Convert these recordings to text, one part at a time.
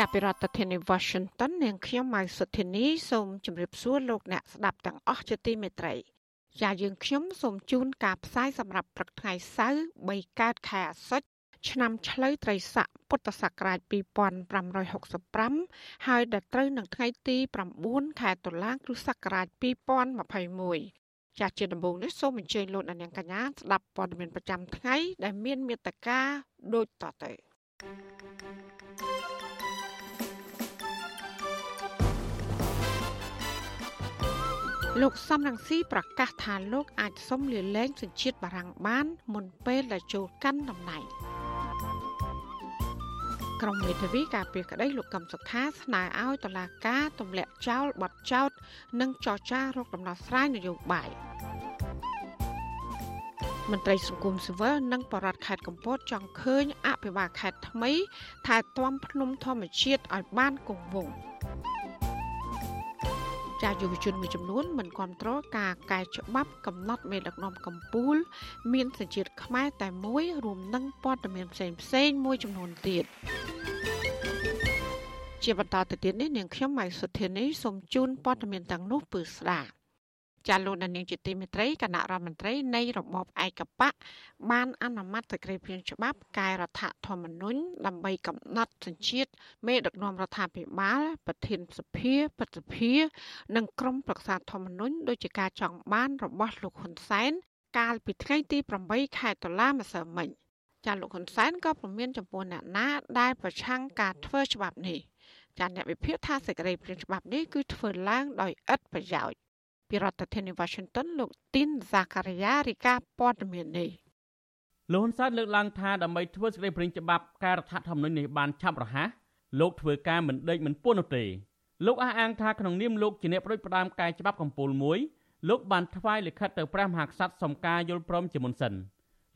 ចាប់ពីរដ្ឋធានី Washington នាងខ្ញុំម៉ៅសុធានីសូមជម្រាបសួរលោកអ្នកស្ដាប់ទាំងអស់ជាទីមេត្រីចាយើងខ្ញុំសូមជូនការផ្សាយសម្រាប់ព្រឹកថ្ងៃសៅរ៍3កើតខែអាសត់ឆ្នាំឆ្លូវត្រីស័កពុទ្ធសករាជ2565ហើយដល់ត្រូវនឹងថ្ងៃទី9ខែតុលាគ្រិស្តសករាជ2021ចាស់ជាដំបូងនេះសូមអញ្ជើញលោកអ្នកនាងកញ្ញាស្ដាប់ព័ត៌មានប្រចាំថ្ងៃដែលមានមេត្តាដូចតទៅ លោកសំរងស៊ីប្រកាសថាលោកអាចសុំលាលែងសញ្ជាតិបារាំងបាន មុនពេលដែលចូលកាន់តំណែងក្រុមមេធាវីការពារក្តីលោកកឹមសុខាស្នើឲ្យតុលាការទម្លាក់ចោលបទចោទនិងចរចារកដំណោះស្រាយនយោបាយមន្ត្រីសង្គមស៊ីវិលនិងបរដ្ឋខេត្តកំពតចង់ឃើញអភិបាលខេត្តថ្មីថែទាំភ្នំធម្មជាតិឲ្យបានគង់វង្ស ចាយុវជនមួយចំនួនមិនគ្រប់គ្រងការកែច្បាប់កំណត់មេដឹកនាំកម្ពុជាមានសញ្ជាតិខ្មែរតែមួយរួមនឹងព័ត៌មានផ្សេងផ្សេងមួយចំនួនទៀតជាបន្តទៅទៀតនេះនាងខ្ញុំម៉ៃសុធានីសូមជូនព័ត៌មានទាំងនោះពឺស្ដាប់ ចាលោកនាងជាទីមេត្រីគណៈរដ្ឋមន្ត្រីនៃរបបឯកបកបានអនុម័តសេចក្តីព្រាងច្បាប់កែរដ្ឋធម្មនុញ្ញដើម្បីកំណត់សញ្ជាតិមេដឹកនាំរដ្ឋាភិបាល ប្រធានសភាប្រតិភិនិងក្រុមប្រឹក្សាធម្មនុញ្ញដោយជាការចង់បានរបស់លោកហ៊ុនសែនកាលពីថ្ងៃទី8ខែតុលាម្សិលមិញចាលោកហ៊ុនសែនក៏ព្រមានចំពោះអ្នកណាដែលប្រឆាំងការធ្វើច្បាប់នេះចាអ្នកវិភាគថាសេចក្តីព្រាងច្បាប់នេះគឺធ្វើឡើងដោយឥតប្រយោជន៍ ពីរដ្ឋធានី Washington លោកទីនសាការីយ៉ារីកាព័ត៌មាននេះលោកហ៊ុនសែនលើកឡើងថាដើម្បីធ្វើសេចក្តីព្រាងច្បាប់ការរដ្ឋធម្មនុញ្ញនេះបានឆាប់រហ័សលោកធ្វើការមិនដេកមិនពួននោះទេលោកអះអាងថាក្នុងនាមលោកជាអ្នកប្រួយផ្ដាំកែច្បាប់កម្ពុជាមួយលោកបានថ្វាយលិខិតទៅព្រះមហាក្សត្រសុំការយល់ព្រមជាមុនសិន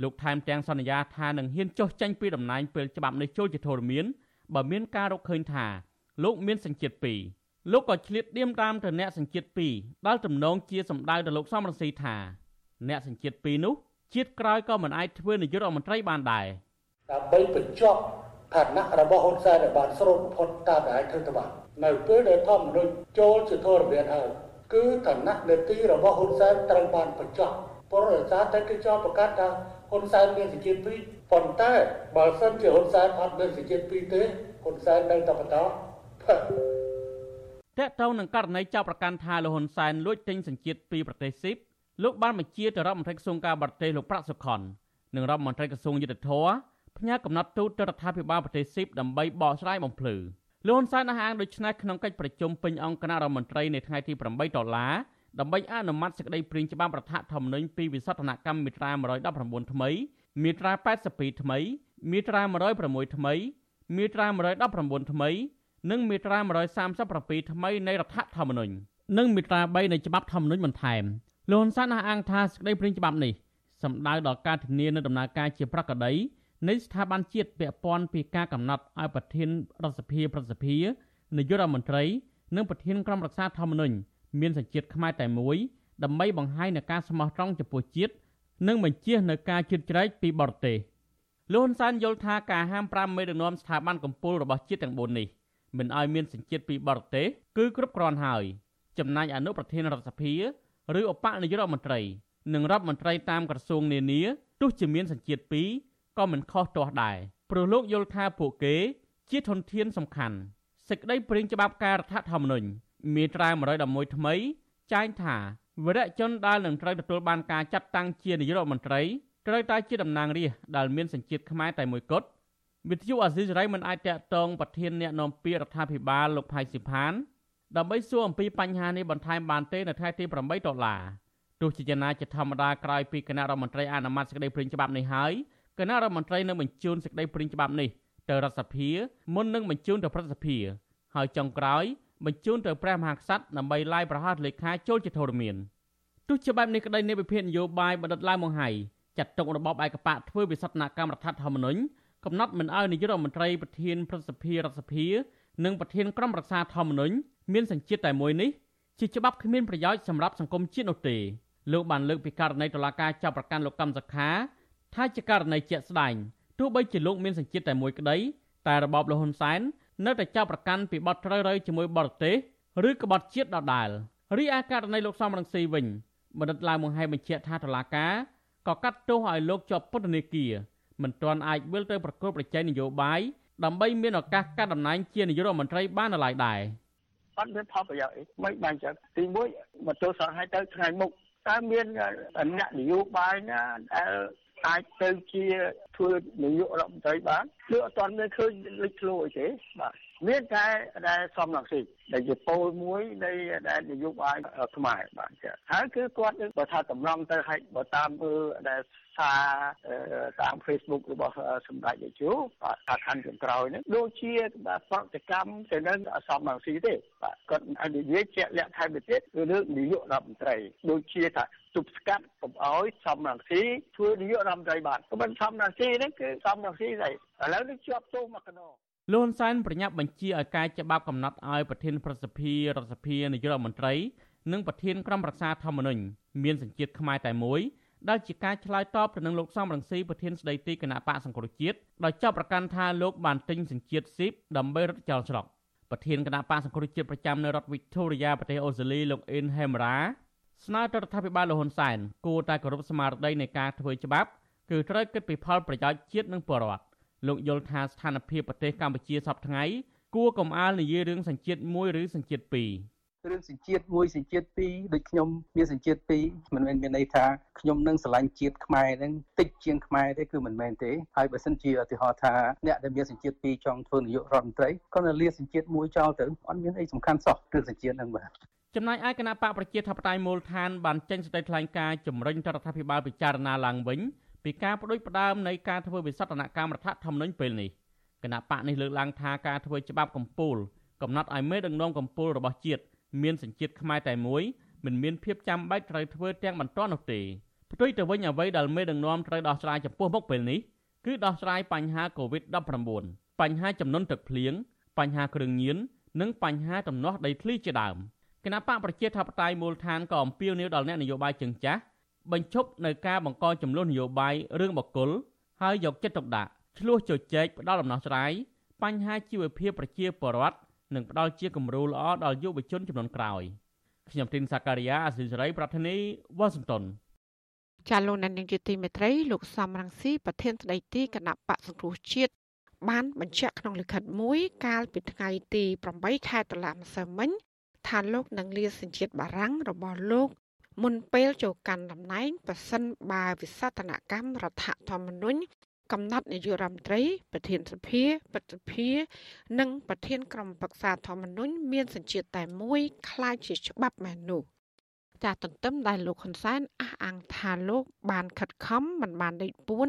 លោកថែមទាំងសន្យាថានឹងហ៊ានចុះចេញពីតំណែងពេលច្បាប់នេះចូលជាធរមានបើមានការរកឃើញថាលោកមានសញ្ជាតិពីរ លោកក៏ឆ្លៀតឌៀមតាមទៅអ្នកសញ្ជាតិ2ដែលទំនងជាសម្ដៅទៅលោកសំរងស៊ីថាអ្នកសញ្ជាតិ2នោះជាតិក្រោយក៏មិនអាចធ្វើនាយករដ្ឋមន្ត្រីបានដែរដើម្បីបញ្ចប់ឋានៈរបស់ហ៊ុនសែនឲ្យបានស្រូបផុតតាមដែលធ្វើទៅបាននៅពេលដែលធម្មនុញ្ញចូលជាធរមានហើយគឺឋានៈនេតិរបស់ហ៊ុនសែនត្រូវបានបញ្ចប់ព្រោះដោយសារតែគេចោទប្រកាសថាហ៊ុនសែនមានសញ្ជាតិ2ប៉ុន្តែបើសិនជាហ៊ុនសែនអត់មានសញ្ជាតិ2ទេហ៊ុនសែននៅតែបន្ត តកតងនឹងករណីចោទប្រកាន់ថាលោកហ៊ុនសែនលួចទិញសញ្ជាតិពីប្រទេសស៊ីបលោកបានបញ្ជាទៅរដ្ឋមន្ត្រីក្រសួងការបរទេសលោកប្រាក់សុខុននិងរដ្ឋមន្ត្រីក្រសួងយុទ្ធភ័ពផ្ញើកំណត់ទូតទៅរដ្ឋាភិបាលប្រទេសស៊ីបដើម្បីបកស្រាយបំភ្លឺលោកហ៊ុនសែនអះអាងដូចនេះក្នុងកិច្ចប្រជុំពេញអង្គគណៈរដ្ឋមន្ត្រីនៅថ្ងៃទី8ដុល្លារដើម្បីអនុម័តសេចក្តីព្រាងច្បាប់រដ្ឋធម្មនុញ្ញពីវិសោធនកម្មមាត្រា119ថ្មីមាត្រា82ថ្មីមាត្រា106ថ្មីមាត្រា119ថ្មី និងមាត្រា137ថ្មីនៃរដ្ឋធម្មនុញ្ញនិងមាត្រា3នៃច្បាប់ធម្មនុញ្ញបន្ថែមលោកហ៊ុនសែនអះអាងថាសេចក្តីព្រាងច្បាប់នេះសំដៅដល់ការធានានៅដំណើរការជាប្រកបដីនៃស្ថាប័នជាតិពាក់ព័ន្ធពីការកំណត់ឲ្យប្រធានរដ្ឋសភាប្រសិទ្ធិនាយករដ្ឋមន្ត្រី និងប្រធានក្រុមរក្សាធម្មនុញ្ញមានសញ្ជាតិខ្មែរតែមួយដើម្បីបង្ហាញនូវការស្មោះត្រង់ចំពោះជាតិនិងបញ្ជានៅការជឿជ្រែកពីបរទេសលោកហ៊ុនសែនយល់ថាការហាម5មេដឹកនាំស្ថាប័នកម្ពុជារបស់ជាតិទាំង4នេះ មិនឲ្យមានសញ្ជាតិពីបរទេសគឺគ្រប់គ្រាន់ហើយចំណែកអនុប្រធានរដ្ឋសភាឬឧបនាយករដ្ឋមន្ត្រីនិងរដ្ឋមន្ត្រីតាមក្រសួងនានាទោះជាមានសញ្ជាតិពីរក៏មិនខុសទាស់ដែរព្រោះលោកយល់ថាពួកគេ ជាធនធានសំខាន់សេចក្តីព្រាងច្បាប់ការរដ្ឋធម្មនុញ្ញមាត្រា111ថ្មីចែងថាវរៈជនដែលនឹងត្រូវទទួលបានការចាត់តាំងជានាយករដ្ឋមន្ត្រីត្រូវតែជាតំណាងរាស្ត្រដែលមានសញ្ជាតិខ្មែរតែមួយគត់ វិទ្យុអាស៊ីសេរីមិនអាចតាក់ទងប្រធានអ្នកនាំពាក្យរដ្ឋាភិបាលលោកផៃស៊ីផានដើម្បីសួរអំពីបញ្ហានេះបន្ថែមបានទេនៅថ្ងៃទី8ដុល្លារទោះជាយ៉ាងណាជាធម្មតាក្រោយពីគណៈរដ្ឋមន្ត្រីអនុម័តសេចក្តីព្រាងច្បាប់នេះហើយគណៈរដ្ឋមន្ត្រីនឹងបញ្ជូនសេចក្តីព្រាងច្បាប់នេះទៅរដ្ឋសភាមុននឹងបញ្ជូនទៅព្រឹទ្ធសភាហើយចុងក្រោយបញ្ជូនទៅព្រះមហាក្សត្រដើម្បីឡាយប្រហារលេខាចូលជាធរមានទោះជាបែបនេះក្តីនៃវិភាគនយោបាយបណ្ឌិតឡាវម៉ុងហៃចាត់ទុករបបឯកបកធ្វើវិសតនកម្មរដ្ឋធម្មនុញ្ញ កំណត់មិនឲ្យនាយករដ្ឋមន្ត្រីប្រធានប្រសិទ្ធិរដ្ឋសភានិងប្រធានក្រុមប្រឹក្សាធម្មនុញ្ញមានសញ្ជាតិតែមួយនេះជាច្បាប់គ្មានប្រយោជន៍សម្រាប់សង្គមជាតិនោះទេលោកបានលើកពីករណីតុលាការចាប់ប្រកាន់លោកកម្មសខាថាជាករណីជាក់ស្ដែងទោះបីជាលោកមានសញ្ជាតិតែមួយក្តីតែរបបលហ៊ុនសែននៅតែចាប់ប្រកាន់ពីបទត្រូវរើជាមួយបរទេសឬក្បត់ជាតិដដាលរីឯករណីលោកសំរងស៊ីវិញបណ្ឌិតឡាវមង្ហែបញ្ជាក់ថាតុលាការក៏កាត់ទោសឲ្យលោកជាប់ពន្ធនាគារ មិនទាន់អាចវិលទៅប្រកួតប្រជែងនយោបាយដើម្បីមានឱកាសកាត់តំណែងជានាយករដ្ឋមន្ត្រីបាននៅឡើយដែរអត់មានផលប្រយោជន៍អីមិនបានចឹងទីមួយមកទោសឲ្យទៅថ្ងៃមុខតើមានអ្នកនយោបាយណាដែលអាចទៅជាធ្វើនាយករដ្ឋមន្ត្រីបានគឺអត់ទាន់មានឃើញលេចធ្លោអីទេបាទ មានតែដែលសំរងស៊ីដែលជាពលមួយនៃដែលនយោបាយខ្មែរបាទចាហើយគឺគាត់បើថាតម្រង់ទៅឲ្យបើតាមមើលដែលសារតាម Facebook របស់សម្ដេចនាយកបាទថាខណ្ឌចុងក្រោយនេះដូចជាប្រតិកម្មទៅនឹងសំរងស៊ីទេបាទគាត់អាចនិយាយជាក់លាក់ថែមទៅទៀតគឺរឿងនាយករដ្ឋមន្ត្រីដូចជាថាទប់ស្កាត់កុំឲ្យសំរងស៊ីធ្វើនាយករដ្ឋមន្ត្រីបានក៏មិនសំរងស៊ីនេះគឺសំរងស៊ីស្អីឥឡូវនេះជាប់ទោសមកកណោ លន់សែនប្រញាប់បញ្ជាឲ្យកាយច្បាប់កំណត់ឲ្យប្រធានប្រសិទ្ធិរដ្ឋសភានាយករដ្ឋមន្ត្រី និងប្រធានក្រុមប្រឹក្សាធម្មនុញ្ញមានសញ្ជាតិខ្មែរតែមួយដែលជាការឆ្លើយតបទៅនឹងលោកសំរងស៊ីប្រធានស្ដីទីគណៈបកសង្គ្រោះជាតិដោយចាប់ប្រកាន់ថាលោកបានទិញសញ្ជាតិស៊ីបដើម្បីរត់ចោលស្រុកប្រធានគណៈបកសង្គ្រោះជាតិប្រចាំនៅរដ្ឋវីកតូរីយ៉ាប្រទេសអូស្ត្រាលីលោកអ៊ិនហេមរ៉ាស្នើទៅរដ្ឋាភិបាលលហ៊ុនសែនគួរតែគោរពស្មារតីនៃការធ្វើច្បាប់គឺត្រូវគិតពីផលប្រយោជន៍ជាតិនិងប្រជាពលរដ្ឋ លោកយល់ថាស្ថានភាពប្រទេសកម្ពុជាសពថ្ងៃគួរកំអាលនិយាយរឿងសញ្ជាតិមួយឬសញ្ជាតិពីររឿងសញ្ជាតិមួយសញ្ជាតិពីរដូចខ្ញុំមានសញ្ជាតិពីរមិនមែនមានន័យថាខ្ញុំនឹងស្រឡាញ់ជាតិខ្មែរនឹងតិចជាងខ្មែរទេគឺមិនមែនទេហើយបើសិនជាឧទាហរណ៍ថាអ្នកដែលមានសញ្ជាតិពីរចង់ធ្វើនាយករដ្ឋមន្ត្រីក៏នៅលាសញ្ជាតិមួយចោលទៅអត់មានអីសំខាន់សោះរឿងសញ្ជាតិនឹងបាទចំណែកឯគណៈបកប្រជាធិបតេយ្យមូលដ្ឋានបានចេញសេចក្តីថ្លែងការណ៍ជំរុញរដ្ឋាភិបាលពិចារណាឡើងវិញ ពីការបដិបដើមនៃការធ្វើវិសតនកម្មរដ្ឋធម្មនុញ្ញពេលនេះគណៈបកនេះលើកឡើងថាការធ្វើច្បាប់កម្ពុជាកំណត់ឲ្យមេដឹកនាំកម្ពុជារបស់ជាតិមានសញ្ជាតិខ្មែរតែមួយមិនមានភាពចាំបាច់ត្រូវធ្វើទាំងបន្ទាន់នោះទេផ្ទុយទៅវិញអ្វីដែលមេដឹកនាំត្រូវដោះស្រាយចំពោះមុខពេលនេះគឺដោះស្រាយបញ្ហា COVID-19 បញ្ហាចំនួនទឹកភ្លៀងបញ្ហាគ្រឿងញៀននិងបញ្ហាដំណោះដីធ្លីជាដើមគណៈបកប្រជាធិបតេយ្យមូលដ្ឋានក៏អំពាវនាវដល់អ្នកនយោបាយជើងចាស់ បញ្ឈប់នៅការបង្កចំនួននយោបាយរឿងបកគលហើយយកចិត្តទុកដាក់ឆ្លោះជជែកផ្ដល់ដំណោះស្រាយបញ្ហាជីវភាពប្រជាពលរដ្ឋនិងផ្ដល់ជាគំរូល្អដល់យុវជនចំនួនក្រោយខ្ញុំទីនសាការីយ៉ាអសិលសេរី ប្រធានីវ៉ាស៊ីនតោនចាលោកនាងជាទីមេត្រីលោកសំរងស៊ីប្រធានស្ដីទីគណៈបកសង្គ្រោះជាតិបានបញ្ជាក់ក្នុងលិខិតមួយកាលពីថ្ងៃទី8ខែតុលាម្សិលមិញថាលោកនឹងលាសញ្ជាតិបារាំងរបស់លោក មុនពេលចូលកាន់តំណែងប្រសិនបើវិសតនកម្មរដ្ឋធម្មនុញ្ញកំណត់នាយករដ្ឋមន្ត្រីប្រធានសភាប្រតិភិនិងប្រធានក្រុមប្រឹក្សាធម្មនុញ្ញមានសញ្ជាតិតែមួយคล้ายជាច្បាប់មែននោះចាទន្ទឹមដែលលោកហ៊ុនសែនអះអាងថាលោកបានខិតខំមិនបានដេកពួន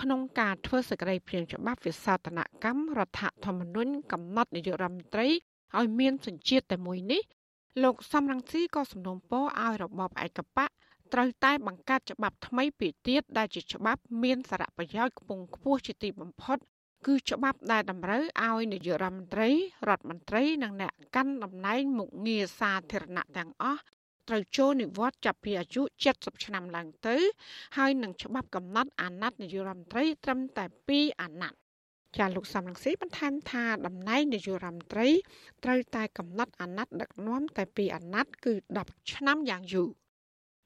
ក្នុងការធ្វើសក្តិព្រាងច្បាប់វិសោធនកម្មរដ្ឋធម្មនុញ្ញកំណត់នាយករដ្ឋមន្ត្រីឲ្យមានសញ្ជាតិតែមួយនេះ លោកសំរងស៊ីក៏សំណូមពរឲ្យរបបឯកបកត្រូវតែបង្កើតច្បាប់ថ្មីពីទៀតដែលជាច្បាប់មានសារៈប្រយោជន៍ខ្ពង់ខ្ពស់ជាទីបំផុត គឺច្បាប់ដែលតម្រូវឲ្យនាយករដ្ឋមន្ត្រីរដ្ឋមន្ត្រីនិងអ្នកកាន់តំណែងមុខងារសាធារណៈទាំងអស់ត្រូវចូលនិវត្តន៍ចាប់ពីអាយុ70ឆ្នាំឡើងទៅ ហើយនឹងច្បាប់កំណត់អាណត្តិនាយករដ្ឋមន្ត្រីត្រឹមតែ2អាណត្តិ ចាលោកសំរងស៊ីបន្ថែមថាតំណែងនាយករដ្ឋមន្ត្រីត្រូវតែកំណត់អាណត្តិដឹកនាំតែ2អាណត្តិគឺ10ឆ្នាំយ៉ាងយូរ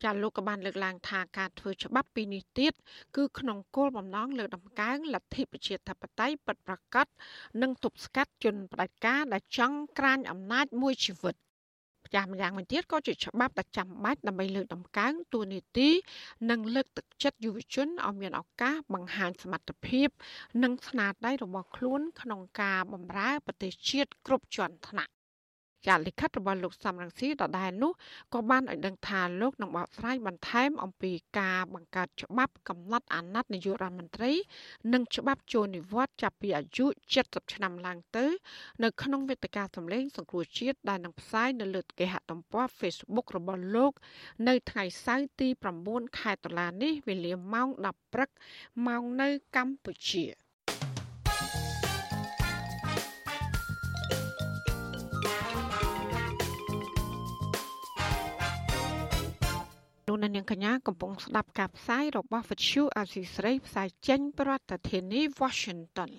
ចាលោកក៏បានលើកឡើងថាការធ្វើច្បាប់ពីនេះទៀតគឺក្នុងគោលបំណងលើកដំកើងលទ្ធិប្រជាធិបតេយ្យពិតប្រាកដនិងទប់ស្កាត់ជនផ្ដាច់ការដែលចង់ក្រាញអំណាចមួយជីវិត ចាស់ម្យ៉ាងវិញទៀតក៏ជាច្បាប់ដែលចាំបាច់ដើម្បីលើកដំកើងទួនាទី និងលើកទឹកចិត្តយុវជនឲ្យមានឱកាសបង្ហាញសមត្ថភាព និងស្នាដៃរបស់ខ្លួនក្នុងការបម្រើប្រទេសជាតិគ្រប់ជាន់ថ្នាក់ ចាលិខិតរបស់លោកសំរងស៊ីដដែលនោះក៏បានឲ្យដឹងថាលោកនឹងបកស្រាយបន្ថែមអំពីការបង្កើតច្បាប់កំណត់អាណត្តិនាយករដ្ឋមន្ត្រី និងច្បាប់ចូលនិវត្តន៍ចាប់ពីអាយុ70ឆ្នាំឡើងទៅ នៅក្នុងវេទិកាសម្លេងសង្គ្រោះជាតិដែលនឹងផ្សាយនៅលើគេហទំព័រ Facebook របស់លោក នៅថ្ងៃសៅរ៍ទី9ខែតុលានេះវេលាម៉ោង10ព្រឹកម៉ោងនៅកម្ពុជា លោកនាងកញ្ញាកំពុងស្ដាប់ការផ្សាយរបស់វិទ្យុអាស៊ីស្រីផ្សាយចេញប្រធានាធិបតី Washington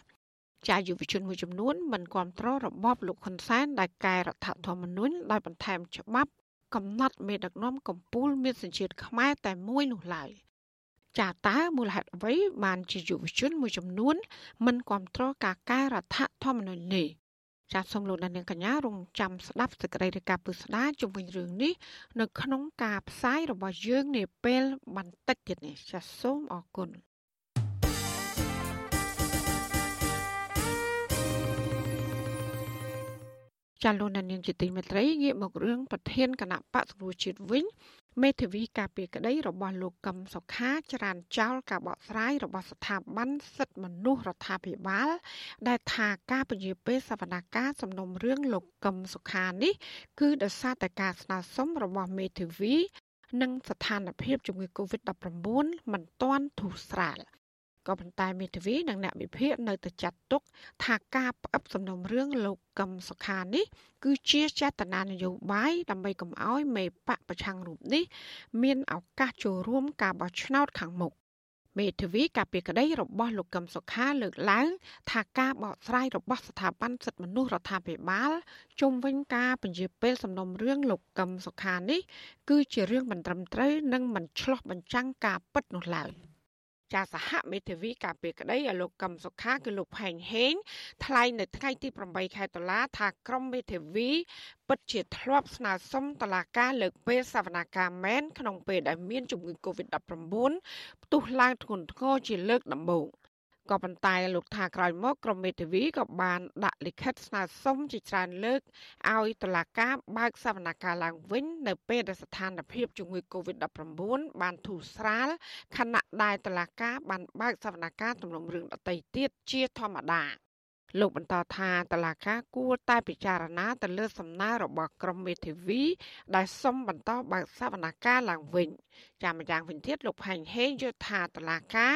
ជាយុវជនមួយចំនួនមិនគ្រប់គ្រងរបបលោកហ៊ុនសែនដែលកែរដ្ឋធម្មនុញ្ញដោយបន្ថែមច្បាប់ កំណត់មេដឹកនាំកម្ពុជាមានសញ្ជាតិខ្មែរតែមួយនោះឡើយចាតើមូលហេតុអ្វីបានជាយុវជនមួយចំនួនមិនគ្រប់គ្រងការកែរដ្ឋធម្មនុញ្ញនេះ ចាសសូមលោកអ្នកនាងកញ្ញារងចាំស្ដាប់សេចក្តីរាយការណ៍ពិស្ដារជុំវិញរឿងនេះនៅក្នុងការផ្សាយរបស់យើងនាពេលបន្តិចទៀតនេះចាសសូមអរគុណចាលោកនាងជាទីមេត្រីងាកមករឿងប្រធានគណៈបកសង្គ្រោះជាតិវិញ មេធាវីការពារក្តីរបស់លោកកឹមសុខាចរានចោលការបកស្រាយរបស់ស្ថាប័នសិទ្ធិមនុស្សរដ្ឋាភិបាល ដែលថាការពន្យាពេលសវនកម្មសំណុំរឿងលោកកឹមសុខានេះ គឺដោយសារតែការស្នើសុំរបស់មេធាវី និងស្ថានភាពជំងឺ Covid-19 មិនទាន់ធូរស្រាល ក៏ប៉ុន្តែមេធាវីនិងអ្នកវិភាគនៅតែចាត់ទុក ថាការផ្អឹបសំណុំរឿងលោកកឹមសុខានេះ គឺជាចេតនានយោបាយដើម្បីកុំឲ្យមេបកប្រឆាំងរូបនេះ មានឱកាសចូលរួមការបោះឆ្នោតខាងមុខមេធាវីការពីក្តីរបស់លោកកឹមសុខាលើកឡើង ថាការបកស្រាយរបស់ស្ថាប័នសិទ្ធិមនុស្សរដ្ឋាភិបាលជុំវិញការពន្យាពេលសំណុំរឿងលោកកឹមសុខានេះ គឺជារឿងមិនត្រឹមត្រូវនិងមិនឆ្លោះបញ្ចាំងការពិតនោះឡើយ។ ចាសហមេធាវីការពីក្តីឲ្យលោកកឹមសុខាគឺលោកផែងហេងថ្លែងនៅថ្ងៃទី8ខែតុលាថាក្រុមមេធាវីពិតជាធ្លាប់ស្នើសុំតឡាការលើកពេលសវនាការមែនក្នុងពេលដែលមានជំងឺ Covid-19 ផ្ទុះឡើងធ្ងន់ធ្ងរជាលើកដំបូង។ ក៏ប៉ុន្តែលោកថាក្រោយមកក្រមមេធាវីក៏បានដាក់លិខិតស្នើសុំជាច្រើនលើកឲ្យតុលាការបើកសវនកម្មឡើងវិញនៅពេលដែលស្ថានភាពជំងឺ Covid-19 បានធូរស្រាលខណៈដែលតុលាការបានបើកសវនកម្មទំនុំរឿងដទៃទៀតជាធម្មតា លោកបន្តថាតឡាកាគួរតែពិចារណាទៅលើសំណើរបស់ក្រមមេធាវី ដែលសុំបន្តបើកសវនកម្មឡើងវិញចាំម្យ៉ាងវិញទៀតលោកផែងហេងយល់ថាតឡាកា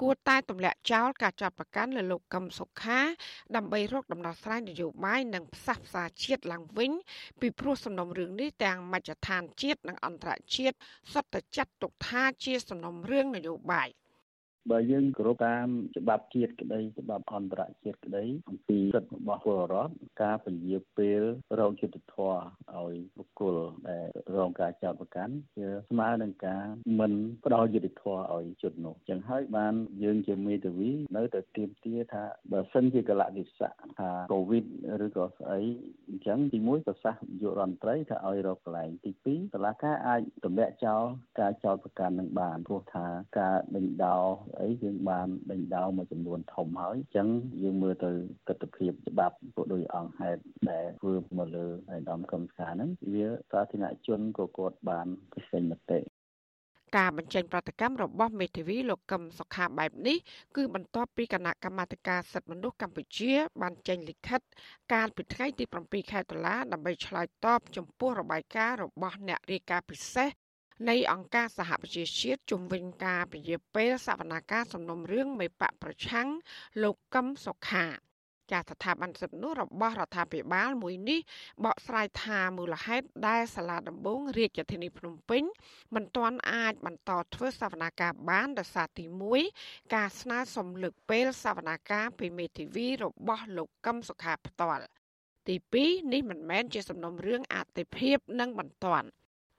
គួរតែទម្លាក់ចោលការចាប់ប្រកាន់លើលោកកឹមសុខា ដើម្បីរកដំណោះស្រាយនយោបាយនិងផ្សះផ្សាជាតិឡើងវិញ ពីព្រោះសំណុំរឿងនេះទាំងមជ្ឈដ្ឋានជាតិនិងអន្តរជាតិសុទ្ធតែចាត់ទុកថាជាសំណុំរឿងនយោបាយ។ បើយើងគោរពតាមច្បាប់ជាតិក្តីច្បាប់អន្តរជាតិក្តីអំពីសិទ្ធិរបស់ពលរដ្ឋការពន្យាពេលរោគយុទ្ធធរឲ្យបុគ្គលដែលរងការចោទប្រកាន់ជាស្មើនឹងការមិនផ្ដល់យុទ្ធធរឲ្យជននោះចឹងហើយបានយើងជាមេធាវីនៅតែទៀមទាថាបើសិនជាកលៈទេសៈថាកូវីដឬក៏ស្អីអញ្ចឹងទី1ប្រសាសន៍យុរដ្ឋមន្ត្រីថាឲ្យរកកន្លែងទី2តឡាការអាចទម្លាក់ចោលការចោទប្រកាន់នឹងបានព្រោះថាការដេញដោអីយើងបានដេញដោលមួយចំនួនធំហើយអញ្ចឹងយើងមើលទៅទស្សនវិជ្ជាច្បាប់ពួកដោយអង្គហេតុដែលធ្វើមកលើឯកឧត្តមកម្មការហ្នឹងវាសាធារណជនក៏គាត់បានពិសេសមតិការបញ្ចេញប្រតិកម្មរបស់មេធាវីលោកកឹមសុខាបែបនេះគឺបន្ទាប់ពីគណៈកម្មាធិការសិទ្ធិមនុស្សកម្ពុជា បានចេញលិខិត កាលពីថ្ងៃទី7ខែតុលាដើម្បីឆ្លើយតបចំពោះរបាយការណ៍របស់អ្នករាយការណ៍ពិសេស នៃអង្គការសហប្រជាជាតិជំវិញការពជាពេលសវនាការសំណុំរឿងមេបកប្រឆាំងលោកកឹមសុខាចាស្ថាប័នសិទ្ធិនោះរបស់រដ្ឋាភិបាលមួយនេះបកស្រាយថាមូលហេតុដែលសាលាដំបងរាជធានីភ្នំពេញមិនទាន់អាចបន្តធ្វើសវនាការបានដោយសារទី1ការស្នើសុំលើកពេលសវនាការពីមេធាវីរបស់លោកកឹមសុខាផ្ទាល់ទី2នេះមិនមែនជាសំណុំរឿងអតិភិបនិងបន្ទាន់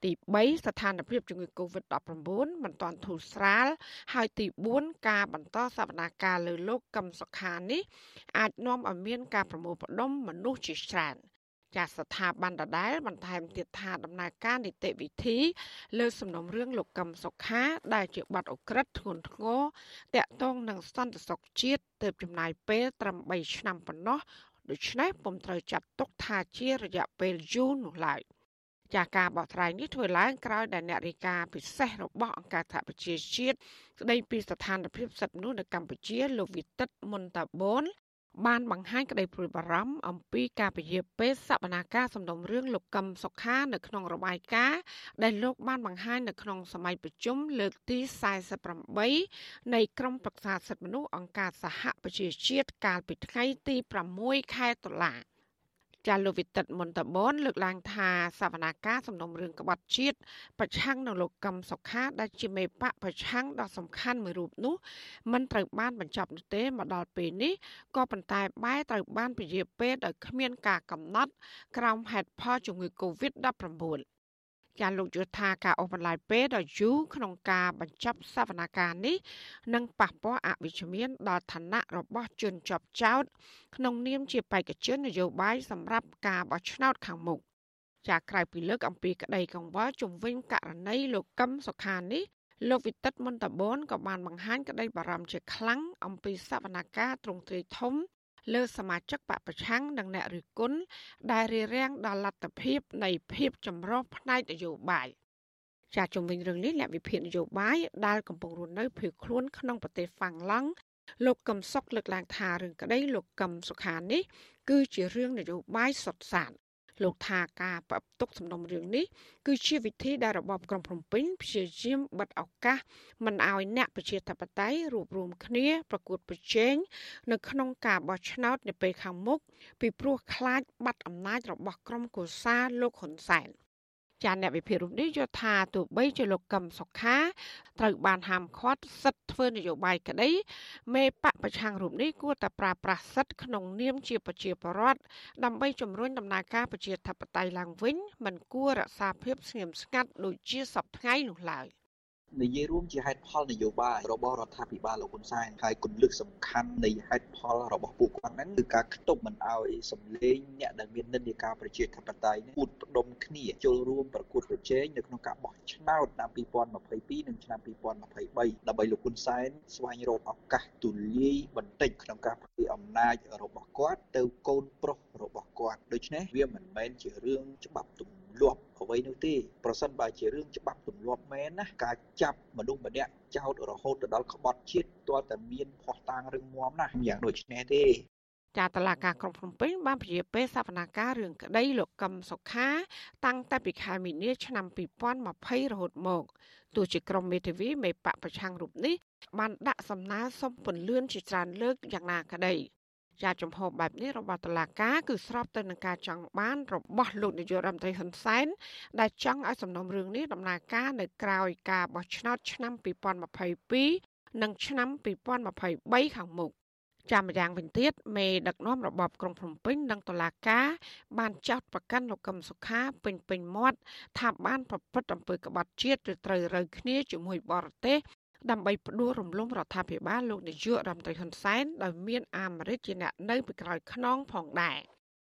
ទី3ស្ថានភាពជំងឺ Covid-19 មិនទាន់ធូរស្រាល ហើយទី4ការបន្តសវនាការលើលោកកឹមសុខានេះអាចនាំឲ្យមានការប្រមូលផ្ដុំមនុស្សជាច្រើនចាសស្ថាប័នដដែលបន្ថែមទៀតថាដំណើរការនីតិវិធី លើសំណុំរឿងលោកកឹមសុខា ដែលជាបាត់អក្រិតធ្ងន់ធ្ងរតាក់ទងនឹងសន្តិសុខជាតិទើបចំណាយពេលត្រឹម3ឆ្នាំប៉ុណ្ណោះដូច្នេះពុំត្រូវចាត់ទុកថាជារយៈពេលយូរនោះឡើយ ចាការបកស្រាយនេះធ្វើឡើងក្រោយដែលអ្នករាយការណ៍ពិសេសរបស់អង្គការសហប្រជាជាតិស្ដីពីស្ថានភាពសិទ្ធិមនុស្សនៅកម្ពុជាលោកវិទិតមុនតាបូនបានបង្ហាញក្តីព្រួយបារម្ភអំពីការពជាពេលសវនាការសំណុំរឿងលោកកឹមសុខានៅក្នុងរបាយការណ៍ដែលលោកបានបង្ហាញនៅក្នុងសម័យប្រជុំលើកទី48នៃក្រុមប្រឹក្សាសិទ្ធិមនុស្សអង្គការសហប្រជាជាតិកាលពីថ្ងៃទី6ខែតុលា ចាលោកវិទិតមន្តបនលើកឡើងថាសវនាការសំណុំរឿងក្បត់ជាតិប្រឆាំងនឹងលោកកឹមសុខាដែលជាមេបកប្រឆាំងដ៏សំខាន់មួយរូបនោះមិនត្រូវបានបញ្ចប់នោះទេមកដល់ពេលនេះក៏ប៉ុន្តែបែរត្រូវបានពជាពេលដោយគ្មានការកំណត់ក្រោមហេតុផលជំងឺ Covid-19 ចាលោកយល់ថាការអូសបន្លាយពេលដ៏យូរក្នុងការបញ្ចប់សវនកម្មនេះនឹងប៉ះពាល់អវិជ្ជមានដល់ឋានៈរបស់ជនជាប់ចោតក្នុងនាមជាបេក្ខជននយោបាយសម្រាប់ការបោះឆ្នោតខាងមុខចាក្រៅពីលើកអំពីក្តីកង្វល់ជំវិញករណីលោកកឹមសុខានេះលោកវិទិតមន្តបនក៏បានបង្ហាញក្តីបារម្ភជាខ្លាំងអំពីសវនកម្មទ្រង់ទ្រាយធំ លើសមាជិកបពប្រឆាំងនិងអ្នករិះគន់ដែលរារាំងដល់លទ្ធភាពនៃភាពចម្រុះផ្នែកនយោបាយចាជំវិញរឿងនេះអ្នកវិភាគនយោបាយដែលកំពុងរស់នៅភៀសខ្លួនក្នុងប្រទេសហ្វាំងឡង់លោកកឹមសុខលើកឡើងថារឿងក្តីលោកកឹមសុខានេះគឺជារឿងនយោបាយសុទ្ធសាធ លោកថាការប្រផ្ទុកសំណុំរឿងនេះគឺជាវិធីដែលរបបក្រុងភ្នំពេញព្យាយាមបិទឱកាសមិនឲ្យអ្នកប្រជាធិបតេយ្យរួបរวมគ្នាប្រកួតប្រជែងនៅក្នុងការបោះឆ្នោតនាពេលខាងមុខពីព្រោះខ្លាចបាត់អំណាចរបស់ក្រុមកុសាលោកហ៊ុនសែន។ ចាអ្នកវិភាគរូបនេះយល់ថាទោះបីជាលោកកឹមសុខាត្រូវបានហាមឃាត់សិទ្ធិធ្វើនយោបាយក្តីមេបកប្រឆាំងរូបនេះគួរតែប្រើប្រាស់សិទ្ធិក្នុងនាមជាប្រជាពលរដ្ឋដើម្បីជំរុញដំណើរការប្រជាធិបតេយ្យឡើងវិញមិនគួររក្សាភាពស្ងៀមស្ងាត់ដូចជាសពថ្ងៃនោះឡើយ។ និយាយរួមជាហេតុផលនយោបាយរបស់រដ្ឋាភិបាលលោកហ៊ុនសែនហើយគន្លឹះសំខាន់នៃហេតុផលរបស់ពួកគាត់ហ្នឹងគឺការខ្ទប់មិនឲ្យសម្លេងអ្នកដែលមាននិន្នាការប្រជាធិបតេយ្យនេះអ៊ូតផ្ដុំគ្នាចូលរួមប្រកួតប្រជែងនៅក្នុងការបោះឆ្នោតឆ្នាំ2022និងឆ្នាំ2023ដើម្បីលោកហ៊ុនសែនស្វែងរកឱកាសទូលាយបន្តិចក្នុងការផ្ទេរអំណាចរបស់គាត់ទៅកូនប្រុសរបស់គាត់ដូច្នេះវាមិនមែនជារឿងច្បាប់ទំ លាប់អ្វីនោះទេប្រសិនបើជារឿងច្បាប់ទម្លាប់មែនណាការចាប់មនុស្សម្នាក់ចោទរហូតទៅដល់ក្បត់ជាតិទាល់តែមានភ័ស្តុតាងរឹងមាំណាស់យ៉ាងដូចនេះទេចាតឡាការក្រុងភ្នំពេញបានពជាពេលសវនាការរឿងក្តីលោកកឹមសុខា តាំងតែពីខែមីនាឆ្នាំ2020រហូតមកទោះជាក្រុមមេធាវីមេបកប្រឆាំងរូបនេះបានដាក់សំណើសុំពន្លឿនជាច្រើនលើកយ៉ាងណាក្តី ជាចំហបែបនេះរបស់តុលាការគឺស្របទៅនឹងការចង់បានរបស់លោកនាយករដ្ឋមន្ត្រីហ៊ុនសែនដែលចង់ឲ្យសំណុំរឿងនេះដំណើរការនៅក្រៅការបោះឆ្នោតឆ្នាំ2022និងឆ្នាំ2023ខាងមុខចាំម្យ៉ាងវិញទៀតមេដឹកនាំរបបក្រុងភ្នំពេញនិងតុលាការ បានចោទប្រកាន់លោកកឹមសុខាពេញពេញមាត់ថាបានប្រព្រឹត្តអំពើក្បត់ជាតិឬត្រូវរើគ្នាជាមួយបរទេស ដើម្បីផ្ដួលរំលំរដ្ឋាភិបាលលោកនាយករដ្ឋមន្ត្រីហ៊ុនសែនដោយមានអាមេរិកជាអ្នកនៅពីក្រោយខ្នងផងដែរ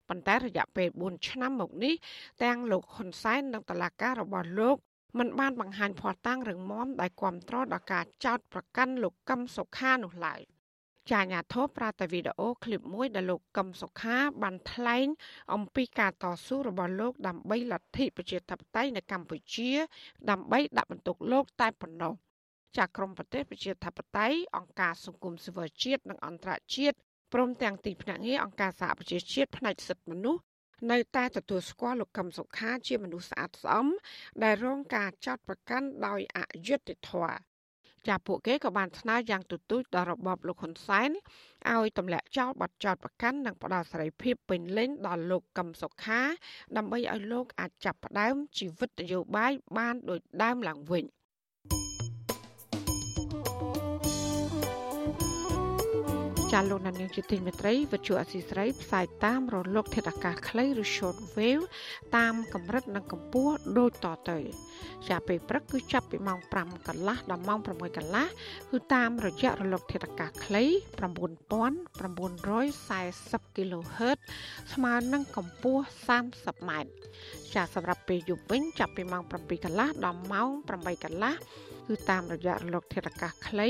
ប៉ុន្តែរយៈពេល4ឆ្នាំមកនេះទាំងលោកហ៊ុនសែននិងតុលាការរបស់លោកមិនបានបង្ហាញភ័ស្តុតាងរឹងមាំដែលគ្រប់គ្រងដល់ការចោទប្រកាន់លោកកឹមសុខានោះឡើយចាញាធិបប្រាតែវីដេអូឃ្លីបមួយដែលលោកកឹមសុខាបានថ្លែងអំពីការតស៊ូរបស់លោកដើម្បីលទ្ធិប្រជាធិបតេយ្យនៅកម្ពុជា ដើម្បីដាក់បន្ទុកលោកតែប៉ុណ្ណោះ ចាក្រមប្រទេសប្រជាធិបតេយ្យអង្គការសង្គមស៊ីវិលជាតិនិងអន្តរជាតិព្រមទាំងទីភ្នាក់ងារអង្គការសហប្រជាជាតិផ្នែកសិទ្ធិមនុស្សនៅតែទទួលស្គាល់លោកកឹមសុខាជាមនុស្សស្អាតស្អំដែលរងការចោទប្រកាន់ដោយអយុត្តិធម៌ចាពួកគេក៏បានស្នើយ៉ាងទទូចដល់របបលោកហ៊ុនសែនឲ្យទម្លាក់ចោលបទចោទប្រកាន់និងផ្ដល់សេរីភាពពេញលេញដល់លោកកឹមសុខា ដើម្បីឲ្យលោកអាចចាប់ផ្ដើមជីវិតនយោបាយបានដូចដើមឡើងវិញ។ ចាលោកនាងជាទីមេត្រីវិទ្យុអសីស្រីផ្សាយតាមរលក ធាតុអាកាសខ្លីឬ short wave តាមកម្រិតនិងកម្ពស់ដូចតទៅចាពេលព្រឹកគឺចាប់ពីម៉ោង5កន្លះដល់ម៉ោង6កន្លះគឺតាមរយៈរលក ធាតុអាកាសខ្លី9940 kHz ស្មើនឹងកម្ពស់ 30ម៉ែត្រចាសម្រាប់ពេលយប់វិញចាប់ពីម៉ោង7កន្លះដល់ម៉ោង8កន្លះគឺតាមរយៈរលក ធាតុអាកាសខ្លី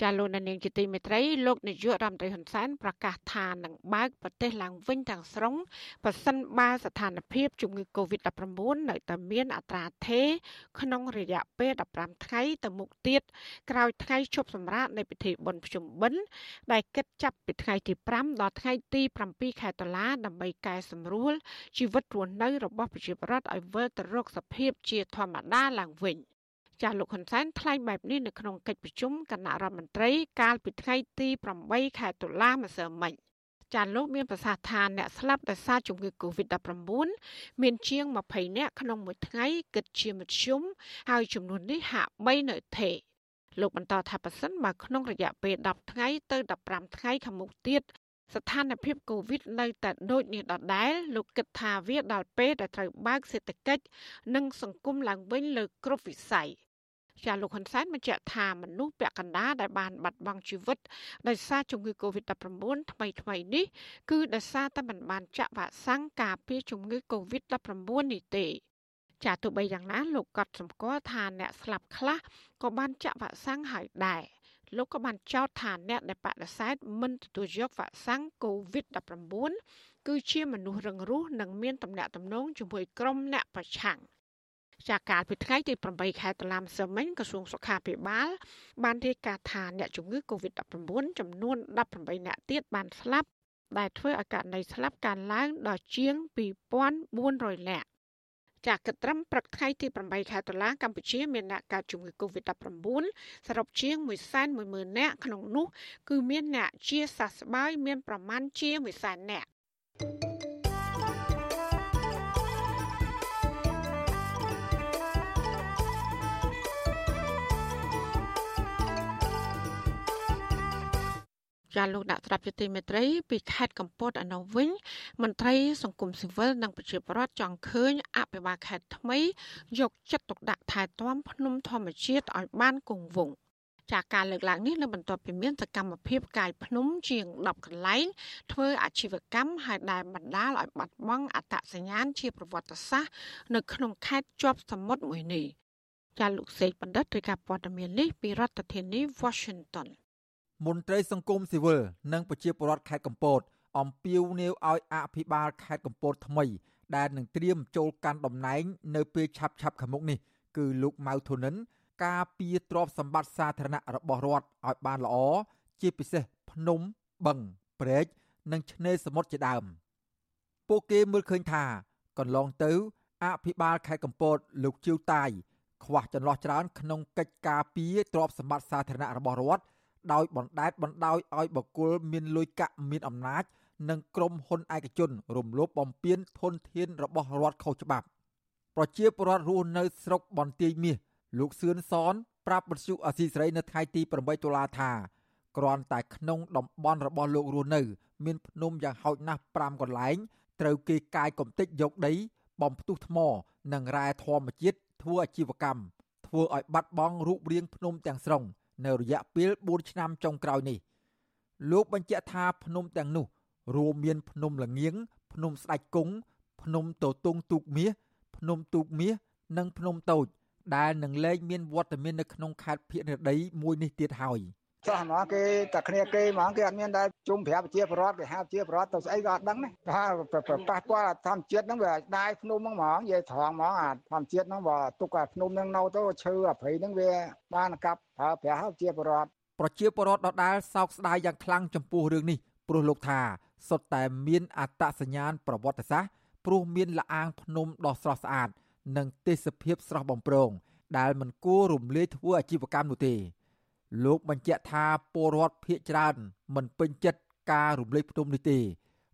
ចាលោកនាងជាទីមេត្រីលោកនាយករដ្ឋមន្ត្រីហ៊ុនសែនប្រកាសថានឹងបើកប្រទេសឡើងវិញទាំងស្រុងប៉ះសិនបើស្ថានភាពជំងឺ Covid-19 នៅតែមានអត្រាថេរក្នុងរយៈពេល15ថ្ងៃទៅមុខទៀតក្រោយថ្ងៃជប់សម្រាកនៃពិធីបុណ្យភ្ជុំបិណ្ឌដែលគិតចាប់ពីថ្ងៃទី5ដល់ថ្ងៃទី7ខែតុលាដើម្បីកែសម្រួលជីវិតរស់នៅរបស់ប្រជាពលរដ្ឋឲ្យវិលទៅរកសភាពជាធម្មតាឡើងវិញ។ ចាស់លោកហ៊ុនសែនថ្លែងបែបនេះនៅក្នុងកិច្ចប្រជុំគណៈរដ្ឋមន្ត្រី កាលពីថ្ងៃទី8ខែតុលាម្សិលមិញចាលោកមានប្រសាសន៍ថាអ្នកស្លាប់ដោយសារជំងឺ Covid-19 មានជាង20នាក់ក្នុងមួយថ្ងៃគិតជាមធ្យមហើយចំនួននេះហាក់បីនៅថេរលោកបន្តថាប៉ះសិនបើក្នុងរយៈពេល10ថ្ងៃទៅ15ថ្ងៃខាងមុខទៀតស្ថានភាពកូវីដនៅតែដូចនេះដដែលលោកគិតថាវាដល់ពេលដែលត្រូវបើកសេដ្ឋកិច្ចនិងសង្គមឡើងវិញលើគ្រប់វិស័យ ចាលោកហ៊ុនសែនបញ្ជាក់ថាមនុស្សពាក់កណ្ដាលដែលបានបាត់បង់ជីវិតដោយសារជំងឺ Covid-19 ថ្មីថ្មីនេះគឺដោយសារតែមិនបានចាក់វ៉ាក់សាំងការពារជំងឺ Covid-19 នេះទេចាទោះបីយ៉ាងណាលោកក៏សម្គាល់ថាអ្នកស្លាប់ខ្លះក៏បានចាក់វ៉ាក់សាំងហើយដែរលោកក៏បានចោទថាអ្នកដែលបដិសេធមិនទទួលយកវ៉ាក់សាំង COVID-19 គឺជាមនុស្សរឹងរូសនិងមានទំនាក់ទំនងជាមួយក្រុមអ្នកប្រឆាំង។ ចាកាលពីថ្ងៃទី8ខែតុលាម្សិលមិញក្រសួងសុខាភិបាល បានរាយការណ៍ថាអ្នកជំងឺ Covid-19 ចំនួន18អ្នកទៀតបានស្លាប់ដែលធ្វើឲ្យករណីស្លាប់កើនឡើងដល់ជាង2400នាក់ចាក់ត្រឹមព្រឹកថ្ងៃទី8ខែតុលាកម្ពុជាមានអ្នកកើតជំងឺ Covid-19 សរុបជាង110,000នាក់ក្នុងនោះ គឺមានអ្នកជាសះស្បើយមានប្រមាណជា100,000នាក់ ចាលោកដាក់ត្រាប់ជាទីមេត្រីពីខេត្តកំពតអនុវិញមន្ត្រីសង្គមស៊ីវិលនិងប្រជាពលរដ្ឋចង់ឃើញអភិបាលខេត្តថ្មីយកចិត្តទុកដាក់ថែទាំភ្នំធម្មជាតិឲ្យបានគង់វង្សចាការលើកឡើងនេះនៅបន្ទាប់ពីមានសកម្មភាពកាយភ្នំជាង10កន្លែងធ្វើអាជីវកម្មហើយដែលបណ្ដាលឲ្យបាត់បង់អត្តសញ្ញាណជាប្រវត្តិសាស្ត្រនៅក្នុងខេត្តជាប់សមុទ្រមួយនេះចាលោកសេកបណ្ឌិតរាយការណ៍ព័ត៌មាននេះពីរដ្ឋធានី Washington មន្ត្រីសង្គមស៊ីវិលនិងប្រជាពលរដ្ឋខេត្តកំពតអំពាវនាវឲ្យអភិបាលខេត្តកំពតថ្មី ដែលនឹងត្រៀមចូលកាន់តំណែង នៅពេលឆាប់ឆាប់ខាងមុខនេះគឺលោកម៉ៅធុនិន ការពារទ្រព្យសម្បត្តិសាធារណៈរបស់រដ្ឋឲ្យបានល្អជាពិសេសភ្នំបឹងព្រែកនិងឆ្នេរសមុទ្រជាដើមពួកគេមើលឃើញថាកន្លងទៅអភិបាលខេត្តកំពតលោកជឿតាយខ្វះចន្លោះច្រើនក្នុងកិច្ចការពារទ្រព្យសម្បត្តិសាធារណៈរបស់រដ្ឋ ដោយបណ្ដេតបណ្ដោយឲ្យបកគលមានលុយកាក់មានអំណាច និងក្រុមហ៊ុនឯកជន រំលោភបំពានធនធានរបស់រដ្ឋខុសច្បាប់ប្រជាពលរដ្ឋរស់នៅស្រុកបន្ទាយមាសលោកសឿនសនប្រាប់បទសុអសីស្រីនៅថ្ងៃទី8តុលាថាគ្រាន់តែក្នុងតំបន់របស់លោករស់នៅ មានភ្នំយ៉ាងហោចណាស់5កន្លែងត្រូវគេកាយកំទេចយកដី បំផ្ទុះថ្ម និងរ៉ែធម្មជាតិធ្វើអាជីវកម្មធ្វើឲ្យបាត់បង់រូបរាងភ្នំទាំងស្រុង នៅរយៈពេល4ឆ្នាំចុងក្រោយនេះលោកបញ្ជាក់ថាភ្នំទាំងនោះរួមមានភ្នំលងៀងភ្នំស្ដេចគង់ភ្នំតតុងទូកមាសភ្នំទូកមាសនិងភ្នំតូច ដែលនឹងលែងមានវត្តមាននៅក្នុងខេត្តភៀកនិរដីមួយនេះទៀតហើយ ចោះហ្មងគេតែគ្នាគេហ្មងគេអត់មានដែលជុំប្រាប់ប្រជាពលរដ្ឋគេហៅប្រជាពលរដ្ឋទៅស្អីក៏អត់ដឹងណាថាប៉ះពាល់ធម្មជាតិហ្នឹងវាដាយភ្នំហ្នឹងហ្មងនិយាយត្រង់ហ្មងអាធម្មជាតិហ្នឹងបើទុកអាភ្នំហ្នឹងនៅទៅឈើអាព្រៃហ្នឹងវាបានកាប់ប្រើប្រាស់ប្រជាពលរដ្ឋប្រជាពលរដ្ឋដដែលសោកស្ដាយយ៉ាងខ្លាំងចំពោះរឿងនេះព្រោះលោកថាសុទ្ធតែមានអត្តសញ្ញាណប្រវត្តិសាស្ត្រព្រោះមានលអាងភ្នំដ៏ស្រស់ស្អាត និងទេសភាពស្រស់បំព្រងដែលមិនគួររំលាយធ្វើអាជីវកម្មនោះទេ លោកបញ្ជាក់ថាពលរដ្ឋភៀកច្រើនមិនពេញចិត្តការរំលែកភ្នំនេះទេ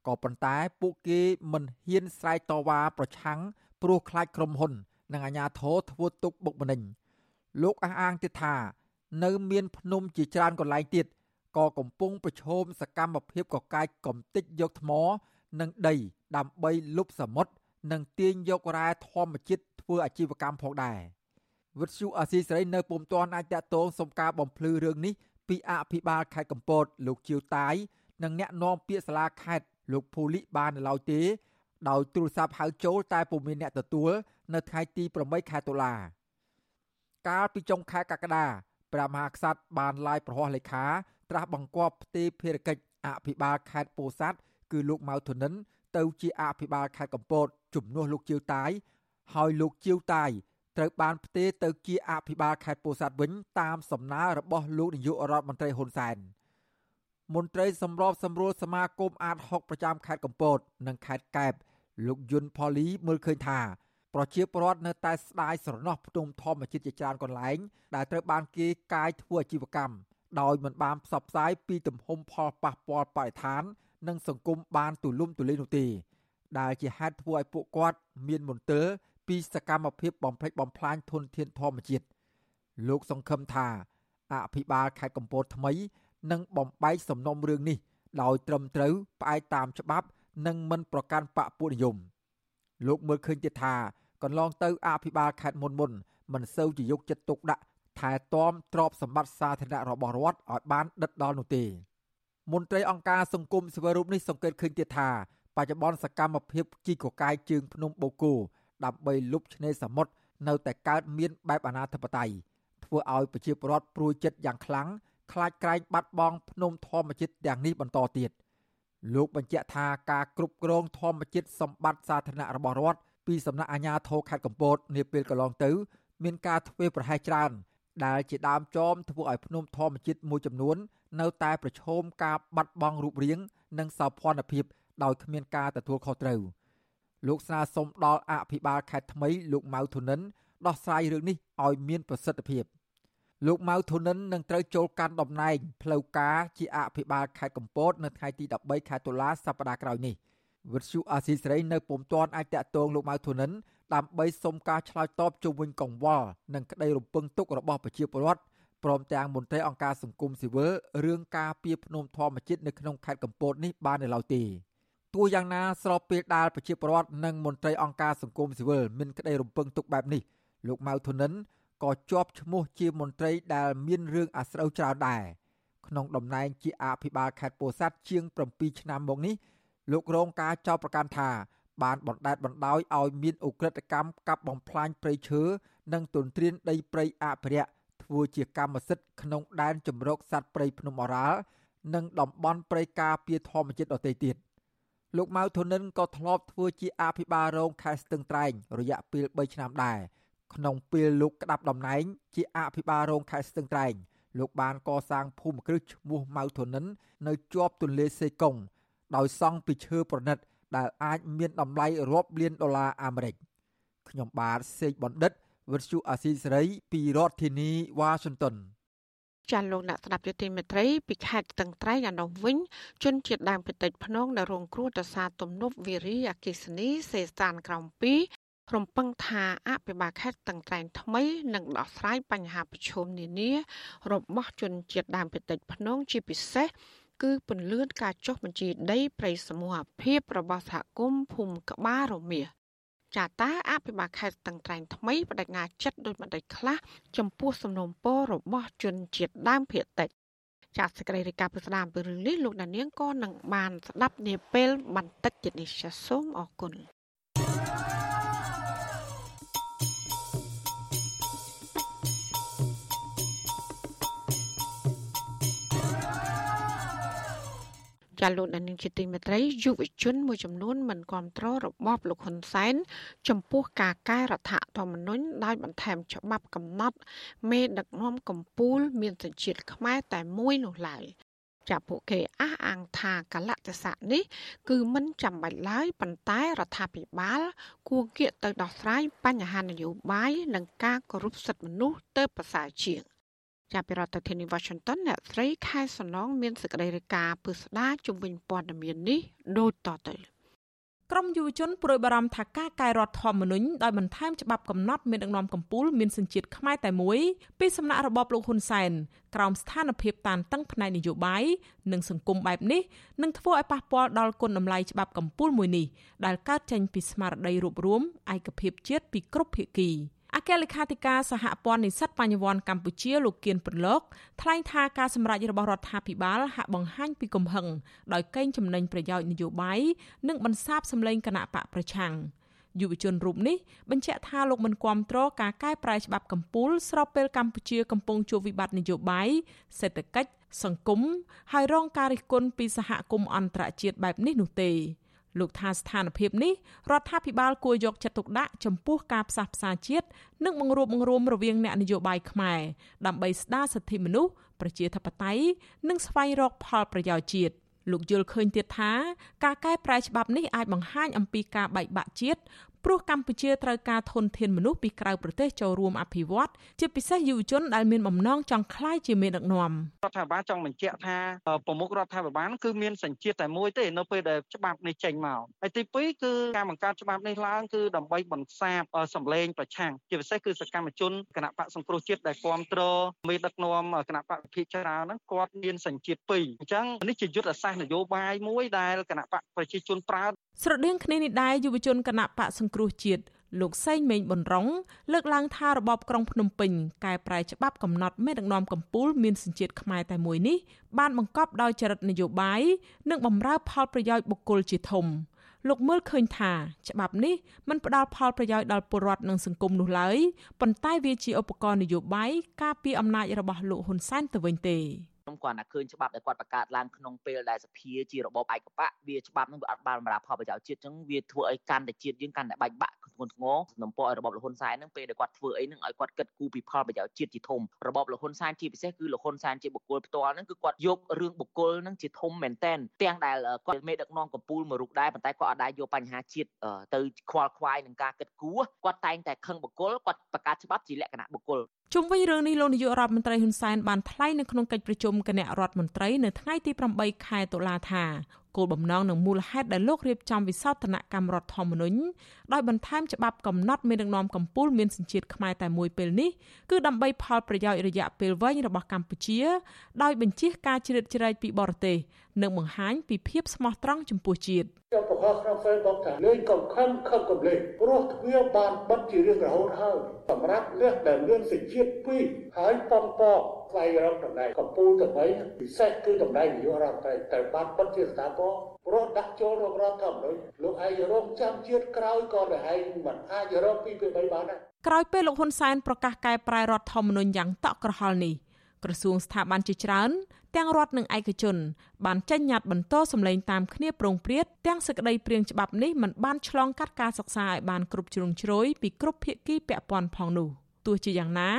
ក៏ប៉ុន្តែពួកគេមិនហ៊ានស្រែកតវ៉ាប្រឆាំងព្រោះខ្លាចក្រុមហ៊ុន និងអាជ្ញាធរធ្វើទុកបុកម្នេញលោកអះអាងទៀតថា នៅមានភ្នំជាច្រើនកន្លែងទៀតក៏កំពុងប្រឈមសកម្មភាពកកាយកំទេចយកថ្ម និងដី ដើម្បីលុបសមុទ្រនិងទាញយករ៉ែធម្មជាតិធ្វើអាជីវកម្មផងដែរ វិទ្យុអាស៊ីសេរីនៅពុំទាន់អាចតតងសុំការបំភ្លឺរឿងនេះពីអភិបាលខេត្តកំពតលោកជាវតាយនិងអ្នកនាំពាក្យសាលាខេត្តលោកភូលីបាននៅឡើយទេដោយទូរស័ព្ទហៅចូលតែពុំមានអ្នកទទួលនៅថ្ងៃទី8ខែតុលាកាលពីចុងខែកក្កដាព្រះមហាក្សត្របានឡាយប្រហោះលេខាត្រាស់បង្គាប់ផ្ទេរភារកិច្ចអភិបាលខេត្តពោធិ៍សាត់គឺលោកម៉ៅធនិនទៅជាអភិបាលខេត្តកំពតជំនួសលោកជាវតាយហើយលោកជាវតាយ ត្រូវបានផ្ទេរទៅជាអភិបាលខេត្តពោធិ៍សាត់វិញតាមសំណើរបស់លោកនាយករដ្ឋមន្ត្រីហ៊ុនសែនមន្ត្រីសម្របសម្រួលសមាគមអាត6ប្រចាំខេត្តកំពត និងខេត្តកែបលោកយុនផូលីមើលឃើញថាប្រជាពលរដ្ឋនៅតែស្ដាយស្រណោះផ្ទុំធម្មជាតិជាច្រើនកន្លែង ដែលត្រូវបានគេកាយធ្វើអាជីវកម្មដោយមិនបានផ្សព្វផ្សាយពីទំហំផលប៉ះពាល់បរិស្ថាន និងសង្គមបានទូលំទូលាយនោះទេដែលជាហេតុធ្វើឲ្យពួកគាត់មានមន្ទិល ពីសកម្មភាពបំផ្លិចបំផ្លាញធនធានធម្មជាតិលោកសង្ឃឹមថាអភិបាលខេត្តកំពតថ្មីនឹងបំបែកសំណុំរឿងនេះដោយត្រឹមត្រូវផ្អែកតាមច្បាប់និងមិនប្រកាន់បកពួកនិយមលោកមើលឃើញទៀតថាកន្លងទៅអភិបាលខេត្តមុនមុនមិនសូវជាយកចិត្តទុកដាក់ថែទាំទ្រព្យសម្បត្តិសាធារណៈរបស់រដ្ឋឲ្យបានដិតដល់នោះទេមន្ត្រីអង្គការសង្គមស៊ីវិលរូបនេះសង្កេតឃើញទៀតថាបច្ចុប្បន្នសកម្មភាពជីកកកាយជើងភ្នំបូកូ ដើម្បីលុបឆ្នេរសមុទ្រនៅតែកើតមានបែបអនាធិបតេយ្យធ្វើឲ្យប្រជាពលរដ្ឋព្រួយចិត្តយ៉ាងខ្លាំងខ្លាចក្រែងបាត់បង់ភ្នំធម្មជាតិទាំងនេះបន្តទៀតលោកបញ្ជាក់ថាការគ្រប់គ្រងធម្មជាតិសម្បត្តិសាធារណៈរបស់រដ្ឋពីសំណាក់អាជ្ញាធរខេត្តកំពតនាពេលកន្លងទៅ មានការធ្វេសប្រហែសច្រើនដែលជាដើមចមធ្វើឲ្យភ្នំធម្មជាតិមួយចំនួន នៅតែប្រឈមការបាត់បង់រូបរាង និងសោភ័ណភាពដោយគ្មានការទទួលខុសត្រូវ លោកស្នើសុំដល់អភិបាលខេត្តថ្មីលោកម៉ៅធុនិនដោះស្រាយរឿងនេះឲ្យមានប្រសិទ្ធភាពលោកម៉ៅធុនិននឹងត្រូវចូលកាន់តំណែងផ្លូវការជាអភិបាលខេត្តកំពតនៅថ្ងៃទី13ខែតុលាសប្តាហ៍ក្រោយនេះវិទ្យុអាស៊ីសេរីនៅពុំទាន់អាចតាក់ទងលោកម៉ៅធុនិនដើម្បីសុំការឆ្លើយតបជុំវិញកង្វល់និងក្តីរំពឹងទុករបស់ប្រជាពលរដ្ឋព្រមទាំងមន្ត្រីអង្គការសង្គមស៊ីវិលរឿងការពៀភ្នំធម្មជាតិនៅក្នុងខេត្តកំពតនេះបាននៅឡើយទេ ទោះយ៉ាងណាស្របពេលដែលប្រជាពលរដ្ឋនិងមន្ត្រីអង្គការសង្គមស៊ីវិលមានក្តីរំពឹងទុកបែបនេះលោកម៉ៅធុនិនក៏ជាប់ឈ្មោះជាមន្ត្រីដែលមានរឿងអាស្រូវច្រើនដែរក្នុងតំណែងជាអភិបាលខេត្តពោធិ៍សាត់ជាង7ឆ្នាំមកនេះលោករងការចោទប្រកាន់ថាបានបណ្ដេតបណ្ដោយឲ្យមានអ ுக ្រិតកម្មកាប់បំផ្លាញព្រៃឈើនិងទន្ទ្រានដីព្រៃអភិរក្សធ្វើជាកម្មសិទ្ធិក្នុងដែនជំរកសត្វព្រៃភ្នំអរ៉ាល់និងតំបន់ព្រៃការពារធម្មជាតិដទៃទៀត លោកម៉ៅធនិនក៏ធ្លាប់ធ្វើជាអភិបាលរងខេត្តស្ទឹងត្រែងរយៈពេល3ឆ្នាំដែរក្នុងពេលលោកក្តាប់តំណែង ជាអភិបាលរងខេត្តស្ទឹងត្រែងលោកបានកសាងភូមិគ្រឹះឈ្មោះម៉ៅធនិន នៅជាប់ទន្លេសេកុងដោយសង់ពីឈើប្រណិត ដែលអាចមានតម្លៃរាប់លានដុល្លារអាមេរិកខ្ញុំបាទសេកបណ្ឌិតវិទ្យុអាស៊ីសេរីពីរដ្ឋធានីវ៉ាស៊ីនតោន ចាលោកអ្នកស្ដាប់យុតិមេត្រីពីខេត្តស្ទឹងត្រែងឯនោះវិញជនជាតិដើមភាគតិចភ្នងនៅរងគ្រោះដោយសារទំនប់វារីអគិសនីសេសានក្រំ2រំពឹងថាអភិបាលខេត្តស្ទឹងត្រែងថ្មីនឹងដោះស្រាយបញ្ហាប្រឈមនានារបស់ជនជាតិដើមភាគតិចភ្នងជាពិសេសគឺពន្លឿនការចុះបញ្ជីដីព្រៃសមូហភាពរបស់សហគមន៍ភូមិក្បាលរមៀស ចាតាអភិបាលខេត្តស្ទឹងត្រែងថ្មីបដិញ្ញាចិត្តដោយបណ្ឌិតខ្លះចំពោះសំណុំពររបស់ជនជាតិដើមភាគតិចចាសសេចក្តីរាយការណ៍ពីស្ដាមពីរឿងនេះលោកដានៀងក៏នឹងបានស្ដាប់នាពេលបន្តិចទៀតនេះចាសសូមអរគុណ ចាលោកដានីងជាទីមេត្រីយុវជនមួយចំនួនមិនគ្រប់គ្រងរបបលោកហ៊ុនសែនចំពោះការកែរដ្ឋធម្មនុញ្ញដោយបន្ថែមច្បាប់កំណត់មេដឹកនាំកម្ពុជាមានសញ្ជាតិខ្មែរតែមួយនោះឡើយចាប់ពួកគេអះអាងថាកលៈទេសៈនេះ គឺមិនចាំបាច់ឡើយប៉ុន្តែរដ្ឋាភិបាល គួរគៀកទៅដោះស្រាយបញ្ហានយោបាយនិងការគោរពសិទ្ធិមនុស្សទៅប្រសើរជាង ចាប់ពីរដ្ឋធានី Washington អ្នកស្រីខែសំណងមានសេចក្តីរាយការណ៍ពឹស្ដាជំវិញព័ត៌មាននេះដូចតទៅក្រមយុវជនព្រួយបារម្ភថាការកែរដ្ឋធម្មនុញ្ញដោយបន្ថែមច្បាប់កំណត់មានដឹកនាំកម្ពុជាមានសញ្ជាតិខ្មែរតែមួយពីសំណាក់របបលោកហ៊ុនសែនក្រោមស្ថានភាពតានតឹងផ្នែកនយោបាយនិងសង្គមបែបនេះនឹងធ្វើឲ្យប៉ះពាល់ដល់គុណតម្លៃច្បាប់កម្ពុជាមួយនេះដែលកើតចេញពីស្មារតីរួបរวมឯកភាពជាតិពីគ្រប់ភាគី អគ្គលេខាធិការសហព័ន្ធនិស្សិតបញ្ញវន្តកម្ពុជាលោកគៀនប្រឡកថ្លែងថាការសម្រេចរបស់រដ្ឋាភិបាលហាក់បង្ហាញពីកំហឹងដោយកេងចំណេញប្រយោជន៍នយោបាយនិងបន្សាបសម្លេងគណៈបកប្រឆាំងយុវជនរូបនេះបញ្ជាក់ថាលោកមិនគាំទ្រការកែប្រែច្បាប់កម្ពុជាស្របពេលកម្ពុជាកំពុងជួបវិបត្តិនយោបាយសេដ្ឋកិច្ចសង្គមហើយរងការរិះគន់ពីសហគមន៍អន្តរជាតិបែបនេះនោះទេ លោកថាស្ថានភាពនេះរដ្ឋាភិបាលគួរយកចិត្តទុកដាក់ចំពោះការផ្សះផ្សាជាតិនិងបង្រួបបង្រួមរវាងអ្នកនយោបាយខ្មែរដើម្បីស្ដារសិទ្ធិមនុស្សប្រជាធិបតេយ្យនិងស្វែងរកផលប្រយោជន៍ជាតិលោកយល់ឃើញទៀតថាការកែប្រែច្បាប់នេះអាចបង្ហាញអំពីការបែកបាក់ជាតិ ព្រោះកម្ពុជាត្រូវការធនធានមនុស្សពីក្រៅប្រទេសចូលរួមអភិវឌ្ឍជាពិសេសយុវជនដែលមានបំណងចង់ក្លាយជាមេដឹកនាំរដ្ឋាភិបាលចង់បញ្ជាក់ថាប្រមុខរដ្ឋាភិបាលគឺមានសញ្ជាតិតែមួយទេនៅពេលដែលច្បាប់នេះចេញមកហើយទី2គឺការបង្កើតច្បាប់នេះឡើងគឺដើម្បីបន្សាបសម្លេងប្រឆាំងជាពិសេសគឺសកម្មជនគណៈបកសង្គ្រោះជាតិដែលគ្រប់គ្រងមេដឹកនាំគណៈបកភិជាច្រើនហ្នឹងគាត់មានសញ្ជាតិពីរអញ្ចឹងនេះជាយុទ្ធសាស្ត្រនយោបាយមួយដែលគណៈបកប្រជាជនប្រើ ស្រដៀងគ្នានេះដែរយុវជនគណៈបកសង្គ្រោះជាតិលោកសេងមេងប៊ុនរងលើកឡើងថារបបក្រុងភ្នំពេញកែប្រែច្បាប់កំណត់មេដឹកនាំកម្ពុជាមានសញ្ជាតិខ្មែរតែមួយនេះបានបង្កប់ដោយចរិតនយោបាយនិងបំរើផលប្រយោជន៍បុគ្គលជាធំលោកមើលឃើញថាច្បាប់នេះមិនផ្ដល់ផលប្រយោជន៍ដល់ពលរដ្ឋនិងសង្គមនោះឡើយប៉ុន្តែវាជាឧបករណ៍នយោបាយការពារអំណាចរបស់លោកហ៊ុនសែនទៅវិញទេ ខ្ញុំគាត់តែឃើញច្បាប់ដែលគាត់បង្កើតឡើងក្នុងពេលដែលសភាជារបបឯកបកវាច្បាប់នឹងវាអត់បានបម្រើផលប្រយោជន៍ជាតិចឹងវាធ្វើឲ្យកាន់តែជាតិយើងកាន់តែបែកបាក់ធ្ងន់ធ្ងរសំណពរឲ្យរបបលហ៊ុនសែននឹងពេលដែលគាត់ធ្វើអីនឹងឲ្យគាត់គិតគូរពីផលប្រយោជន៍ជាតិជាធំរបបលហ៊ុនសែនជាពិសេសគឺលហ៊ុនសែនជាបុគ្គលផ្ទាល់នឹងគឺគាត់យករឿងបុគ្គលនឹងជាធំមែនតែនទាំងដែលគាត់មេដឹកនាំកម្ពុជាមួយរូបដែរប៉ុន្តែគាត់អត់ដែរយកបញ្ហាជាតិទៅខ្វល់ខ្វាយនឹងការគិតគូរគាត់តែងតែខឹងបុគ្គលគាត់បង្កើតច្បាប់ជាលក្ខណៈបុគ្គលជុំវិញរឿងនេះលោកនាយករដ្ឋមន្ត្រីហ៊ុនសែនបានថ្លែងនៅក្នុងកិច្ចប្រជុំគណៈរដ្ឋមន្ត្រីនៅថ្ងៃទី8ខែតុលាថា គោលបំណងនិងមូលហេតុដែលលោករៀបចំវិសោធនកម្មរដ្ឋធម្មនុញ្ញដោយបន្ថែមច្បាប់កំណត់មេដឹកនាំកម្ពុជាមានសញ្ជាតិខ្មែរតែមួយពេលនេះគឺដើម្បីផលប្រយោជន៍រយៈពេលវែងរបស់កម្ពុជា ដោយបញ្ជៀសការជ្រៀតជ្រែកពីបរទេសនិងបង្ហាញពីភាពស្មោះត្រង់ចំពោះជាតិខ្ញុំបង្ហោះក្នុង Facebook ថាលេងកំខឹងខឹងកំលេងព្រោះទ្វារបានបិទជារៀងរហូតហើយសម្រាប់អ្នកដែលមានសញ្ជាតិពីរហើយប៉ុនប៉ ស្វែងរកតំណែងកម្ពុជាទៅវិញពិសេសគឺតំណែងនាយករដ្ឋមន្ត្រីត្រូវបានបិទជាស្ថាពរព្រោះដាក់ចូលរងរដ្ឋធម្មនុញ្ញលោកឯងរងចាំជាតិក្រោយក៏តែឯងមិនអាចរកពីពី3បានដែរក្រោយពេលលោកហ៊ុនសែនប្រកាសកែប្រែរដ្ឋធម្មនុញ្ញយ៉ាងតក់ក្រហល់នេះក្រសួងស្ថាប័នជាច្រើនទាំងរដ្ឋនិងឯកជន បានចេញញត្តិបន្តសម្លេងតាមគ្នាប្រងព្រាតទាំងសេចក្តីព្រាងច្បាប់នេះមិនបានឆ្លងកាត់ការសិក្សាឲ្យបានគ្រប់ជ្រុងជ្រោយពីគ្រប់ភាគីពាក់ព័ន្ធផងនោះ ទោះជាយ៉ាងណា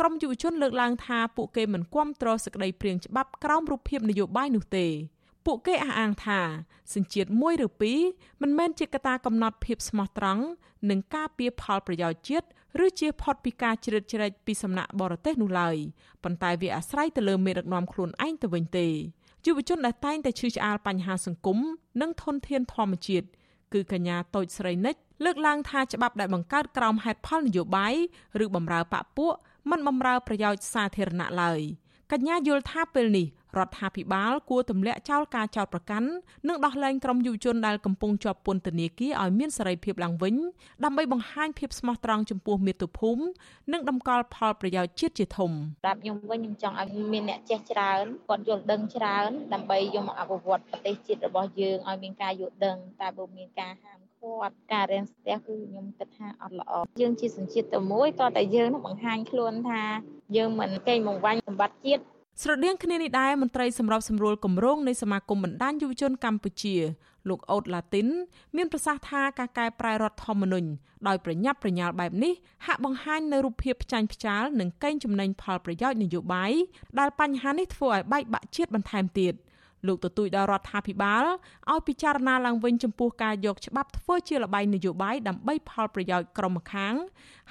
ក្រមយុវជនលើកឡើងថាពួកគេមិនគាំទ្រសេចក្តីព្រាងច្បាប់ក្រោមរូបភាពនយោបាយនោះទេពួកគេអះអាងថាសញ្ជាតិមួយឬពីរមិនមែនជាកត្តាកំណត់ភាពស្មោះត្រង់និងការពៀផលប្រយោជន៍ជាតិឬជាផុតពីការជ្រៀតជ្រែកពីសំណាក់បរទេសនោះឡើយប៉ុន្តែវាអាស្រ័យទៅលើមេដឹកនាំខ្លួនឯងទៅវិញទេយុវជនដែលតែងតែឈឺឆ្អាលបញ្ហាសង្គមនិងធនធានធម្មជាតិ គឺកញ្ញាតូចស្រីនិចលើកឡើងថាច្បាប់ដែលបង្កើតក្រោមហេតុផលនយោបាយឬបំរើបពពួកមិនបំរើប្រយោជន៍សាធារណៈឡើយកញ្ញាយល់ថាពេលនេះ រដ្ឋាភិបាលគួរទម្លាក់ចោលការចោទប្រកាន់និងដោះលែងក្រុមយុវជនដែលកំពុងជាប់ពន្ធនាគារឲ្យមានសេរីភាពឡើងវិញដើម្បីបង្ហាញភាពស្មោះត្រង់ចំពោះមាតុភូមិនិងតម្កល់ផលប្រយោជន៍ជាតិជាធំសម្រាប់ខ្ញុំវិញខ្ញុំចង់ឲ្យមានអ្នកចេះច្រើនគាត់យល់ដឹងច្រើនដើម្បីយកមកអភិវឌ្ឍប្រទេសជាតិរបស់យើងឲ្យមានការយល់ដឹងតែបើមានការហាមគាត់ការរៀនស្ទះគឺខ្ញុំគិតថាអត់ល្អយើងជាសញ្ជាតិតែមួយតតែយើងនឹងបង្ហាញខ្លួនថាយើងមិនកេងបង្វាញសម្បត្តិជាតិ ស្រដៀងគ្នានេះដែរមន្ត្រីសម្របសម្រួលគម្រោងនៃសមាគមបណ្ដាញយុវជនកម្ពុជាលោកអូតឡាទីន មានប្រសាសន៍ថាការកែប្រែរដ្ឋធម្មនុញ្ញដោយប្រញាប់ប្រញាល់បែបនេះហាក់បង្ហាញនៅរូបភាពផ្ចាញ់ផ្ចាលនិងកេងចំណេញផលប្រយោជន៍នយោបាយដែលបញ្ហានេះធ្វើឲ្យបែកបាក់ជាតិបន្ថែមទៀត។លោកទទូចដល់រដ្ឋាភិបាលឲ្យពិចារណាឡើងវិញចំពោះការយកច្បាប់ធ្វើជាលបាយនយោបាយដើម្បីផលប្រយោជន៍ក្រុមម្ខាង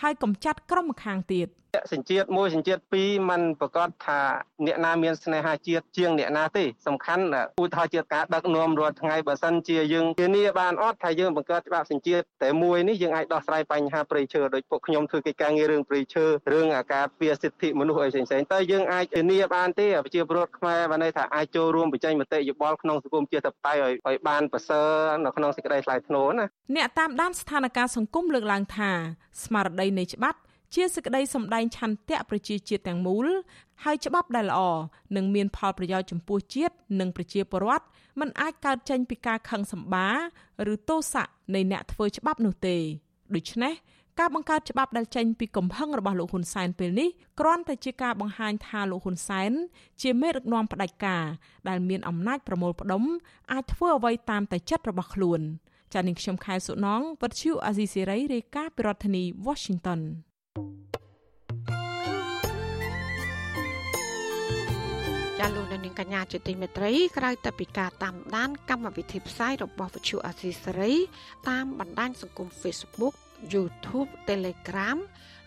ហើយកំចាត់ក្រុមម្ខាងទៀតសញ្ជាតិមួយសញ្ជាតិពីរมันប្រកាសថាអ្នកណាមានស្នេហាជាតិជាងអ្នកណាទេសំខាន់ឧទាហរណ៍ជាការដឹកនាំរាល់ថ្ងៃបើសិនជាយើងធានាបានអត់ថាយើងបង្កើតច្បាប់សញ្ជាតិតែមួយនេះយើងអាចដោះស្រាយបញ្ហាព្រៃឈើដោយពួកខ្ញុំធ្វើកិច្ចការងាររឿងព្រៃឈើរឿងអាការពារសិទ្ធិមនុស្សអីផ្សេងៗតើយើងអាចធានាបានទេប្រជាពលរដ្ឋខ្មែរបានន័យថាអាចចូលរួមបញ្ចេញមតិយោបល់ក្នុងសង្គមជាតិតបតៃឲ្យឲ្យបានប្រសើរនៅក្នុងសេចក្តីថ្លៃថ្នូរណាអ្នកតាមដានស្ថានភាពសង្គមលើកឡើងថាស្មារតីនៃច្បាប់ជាសេចក្តីសម្ដែងឆន្ទៈប្រជាជាតិទាំងមូលហើយច្បាប់ដែលល្អនឹងមានផលប្រយោជន៍ចំពោះជាតិនិងប្រជាពលរដ្ឋมันអាចកើតចេញពីការខឹងសម្បារឬទោសៈនៃអ្នកធ្វើច្បាប់នោះទេដូច្នេះការបង្កើតច្បាប់ដែលចេញពីកំហឹងរបស់លោកហ៊ុនសែនពេលនេះគ្រាន់តែជាការបង្ហាញថាលោកហ៊ុនសែនជាមេដឹកនាំផ្ដាច់ការដែលមានអំណាចប្រមូលផ្ដុំអាចធ្វើអ្វីតាមតែចិត្តរបស់ខ្លួន ចា៎នាងខ្ញុំខែសុណងវັດឈូអាស៊ីសេរីរាយការណ៍ពីរដ្ឋធានី Washington ចាលោកនាងកញ្ញាជាទីមេត្រីក្រៅតែពីការតាមដានកម្មវិធីផ្សាយរបស់វិទ្យុអាស៊ីសេរីតាមបណ្ដាញសង្គម Facebook YouTube Telegram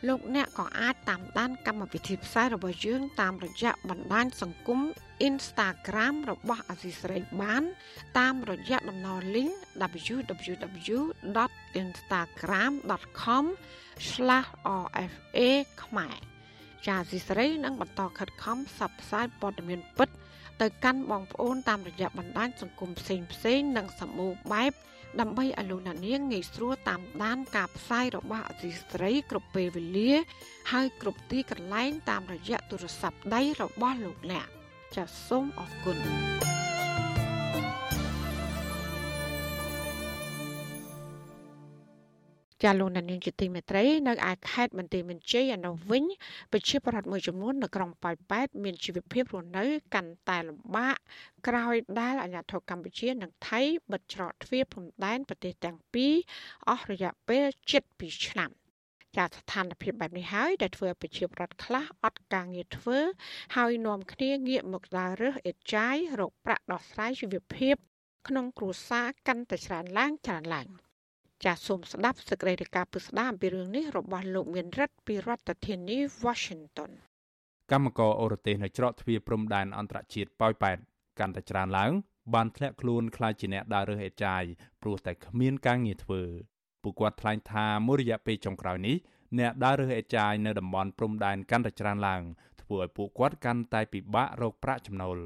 លោកអ្នកក៏អាចតាមដានកម្មវិធីផ្សាយរបស់យើងតាមរយៈបណ្ដាញសង្គម Instagram របស់អាស៊ីសេរីបាន តាមរយៈតំណ link www.instagram.com/rfa ខ្មែរចាអាស៊ីសេរីនឹងបន្តខិតខំផ្សព្វផ្សាយព័ត៌មានពិត ទៅកាន់បងប្អូនតាមរយៈបណ្ដាញសង្គមផ្សេងផ្សេងនិងសម្បូរបែប ដើម្បីឲ្យលោកអ្នកនាងងាយស្រួលតាមដានការផ្សាយរបស់អសីស្រីគ្រប់ពេលវេលា ហើយគ្រប់ទីកន្លែងតាមរយៈទូរស័ព្ទដៃរបស់លោកអ្នកចាសសូមអរគុណ ចាលោកនាងជាទីមេត្រីនៅឯខេត្តបន្ទាយមានជ័យឯនោះវិញប្រជាប្រដ្ឋមួយចំនួននៅក្រុងប៉ោយប៉ែតមានជីវភាពរស់នៅកាន់តែលំបាកក្រោយដែលអាញាធរកម្ពុជានិងថៃបិទច្រកទ្វារព្រំដែនប្រទេសទាំងពីរអស់រយៈពេល7ឆ្នាំចាស្ថានភាពបែបនេះហើយដែលធ្វើឲ្យប្រជាប្រដ្ឋខ្លះអត់ការងារធ្វើ ហើយនាំគ្នាងាកមកដើររើសអេតចាយរកប្រាក់ដោះស្រាយជីវភាព ក្នុងគ្រួសារកាន់តែច្រើនឡើងច្រើនឡើង។ ចាសសូមស្ដាប់សេចក្តីរាយការណ៍ពិស្ដារអំពីរឿងនេះរបស់លោកមានរិទ្ធពីរដ្ឋធានី Washington កម្មករអូរទេសនៅច្រកទ្វារព្រំដែនអន្តរជាតិប៉ោយប៉ែតកាន់តែច្រើនឡើង បានធ្លាក់ខ្លួនខ្លាចជាអ្នកដើររើសអេតចាយព្រោះតែគ្មានការងារធ្វើពួកគាត់ថ្លែងថាមួយរយៈពេលចុងក្រោយនេះអ្នកដើររើសអេតចាយនៅតំបន់ព្រំដែនកាន់តែច្រើនឡើងធ្វើឲ្យពួកគាត់កាន់តែពិបាករកប្រាក់ចំណូល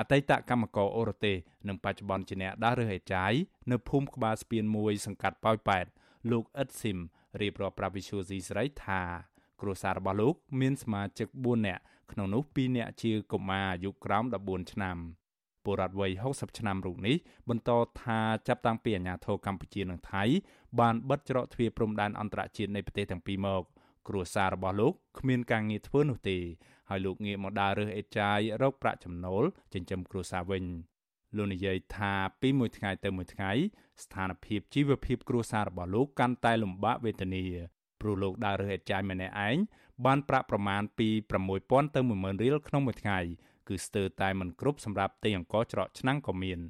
អតីតកម្មករអូរ៉ូទេសនិងបច្ចុប្បន្នជាអ្នកដើររើសអេចាយនៅភូមិក្បាលស្ពានមួយសង្កាត់ប៉ោយប៉ែតលោកអ៊ិតស៊ីមរៀបរាប់ប្រាប់វិសុយស៊ីស្រីថាគ្រួសាររបស់លោកមានសមាជិក4នាក់ក្នុងនោះ2នាក់ជាកុមារអាយុក្រោម14ឆ្នាំពលរដ្ឋវ័យ60ឆ្នាំរូបនេះបន្តថាចាប់តាំងពីអាញាធរកម្ពុជានិងថៃបានបិទច្រកទ្វារព្រំដែនអន្តរជាតិនៃប្រទេសទាំងពីរមក គ្រួសាររបស់លោកគ្មានការងារធ្វើនោះទេហើយលោកងាកមកដើររើសអេតចាយរកប្រាក់ចំណូលចិញ្ចឹមគ្រួសារវិញលោកនិយាយថាពីមួយថ្ងៃទៅមួយថ្ងៃស្ថានភាពជីវភាពគ្រួសាររបស់លោកកាន់តែលំបាកវេទនាព្រោះលោកដើររើសអេតចាយម្នាក់ឯងបានប្រាក់ប្រមាណពី6000ទៅ10000រៀលក្នុងមួយថ្ងៃគឺស្ទើរតែមិនគ្រប់សម្រាប់ទិញអង្ករច្រកឆ្នាំងក៏មាន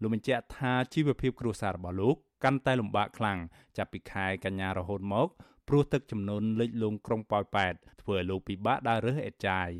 លោកបញ្ជាក់ថាជីវភាពគ្រួសាររបស់លោកកាន់តែលំបាកខ្លាំងចាប់ពីខែកញ្ញារហូតមក ព្រោះទឹកចំនួនលិចលង់ក្រុងប៉ោយប៉ែតធ្វើឲ្យលោកពិបាកដើររើសអេតចាយ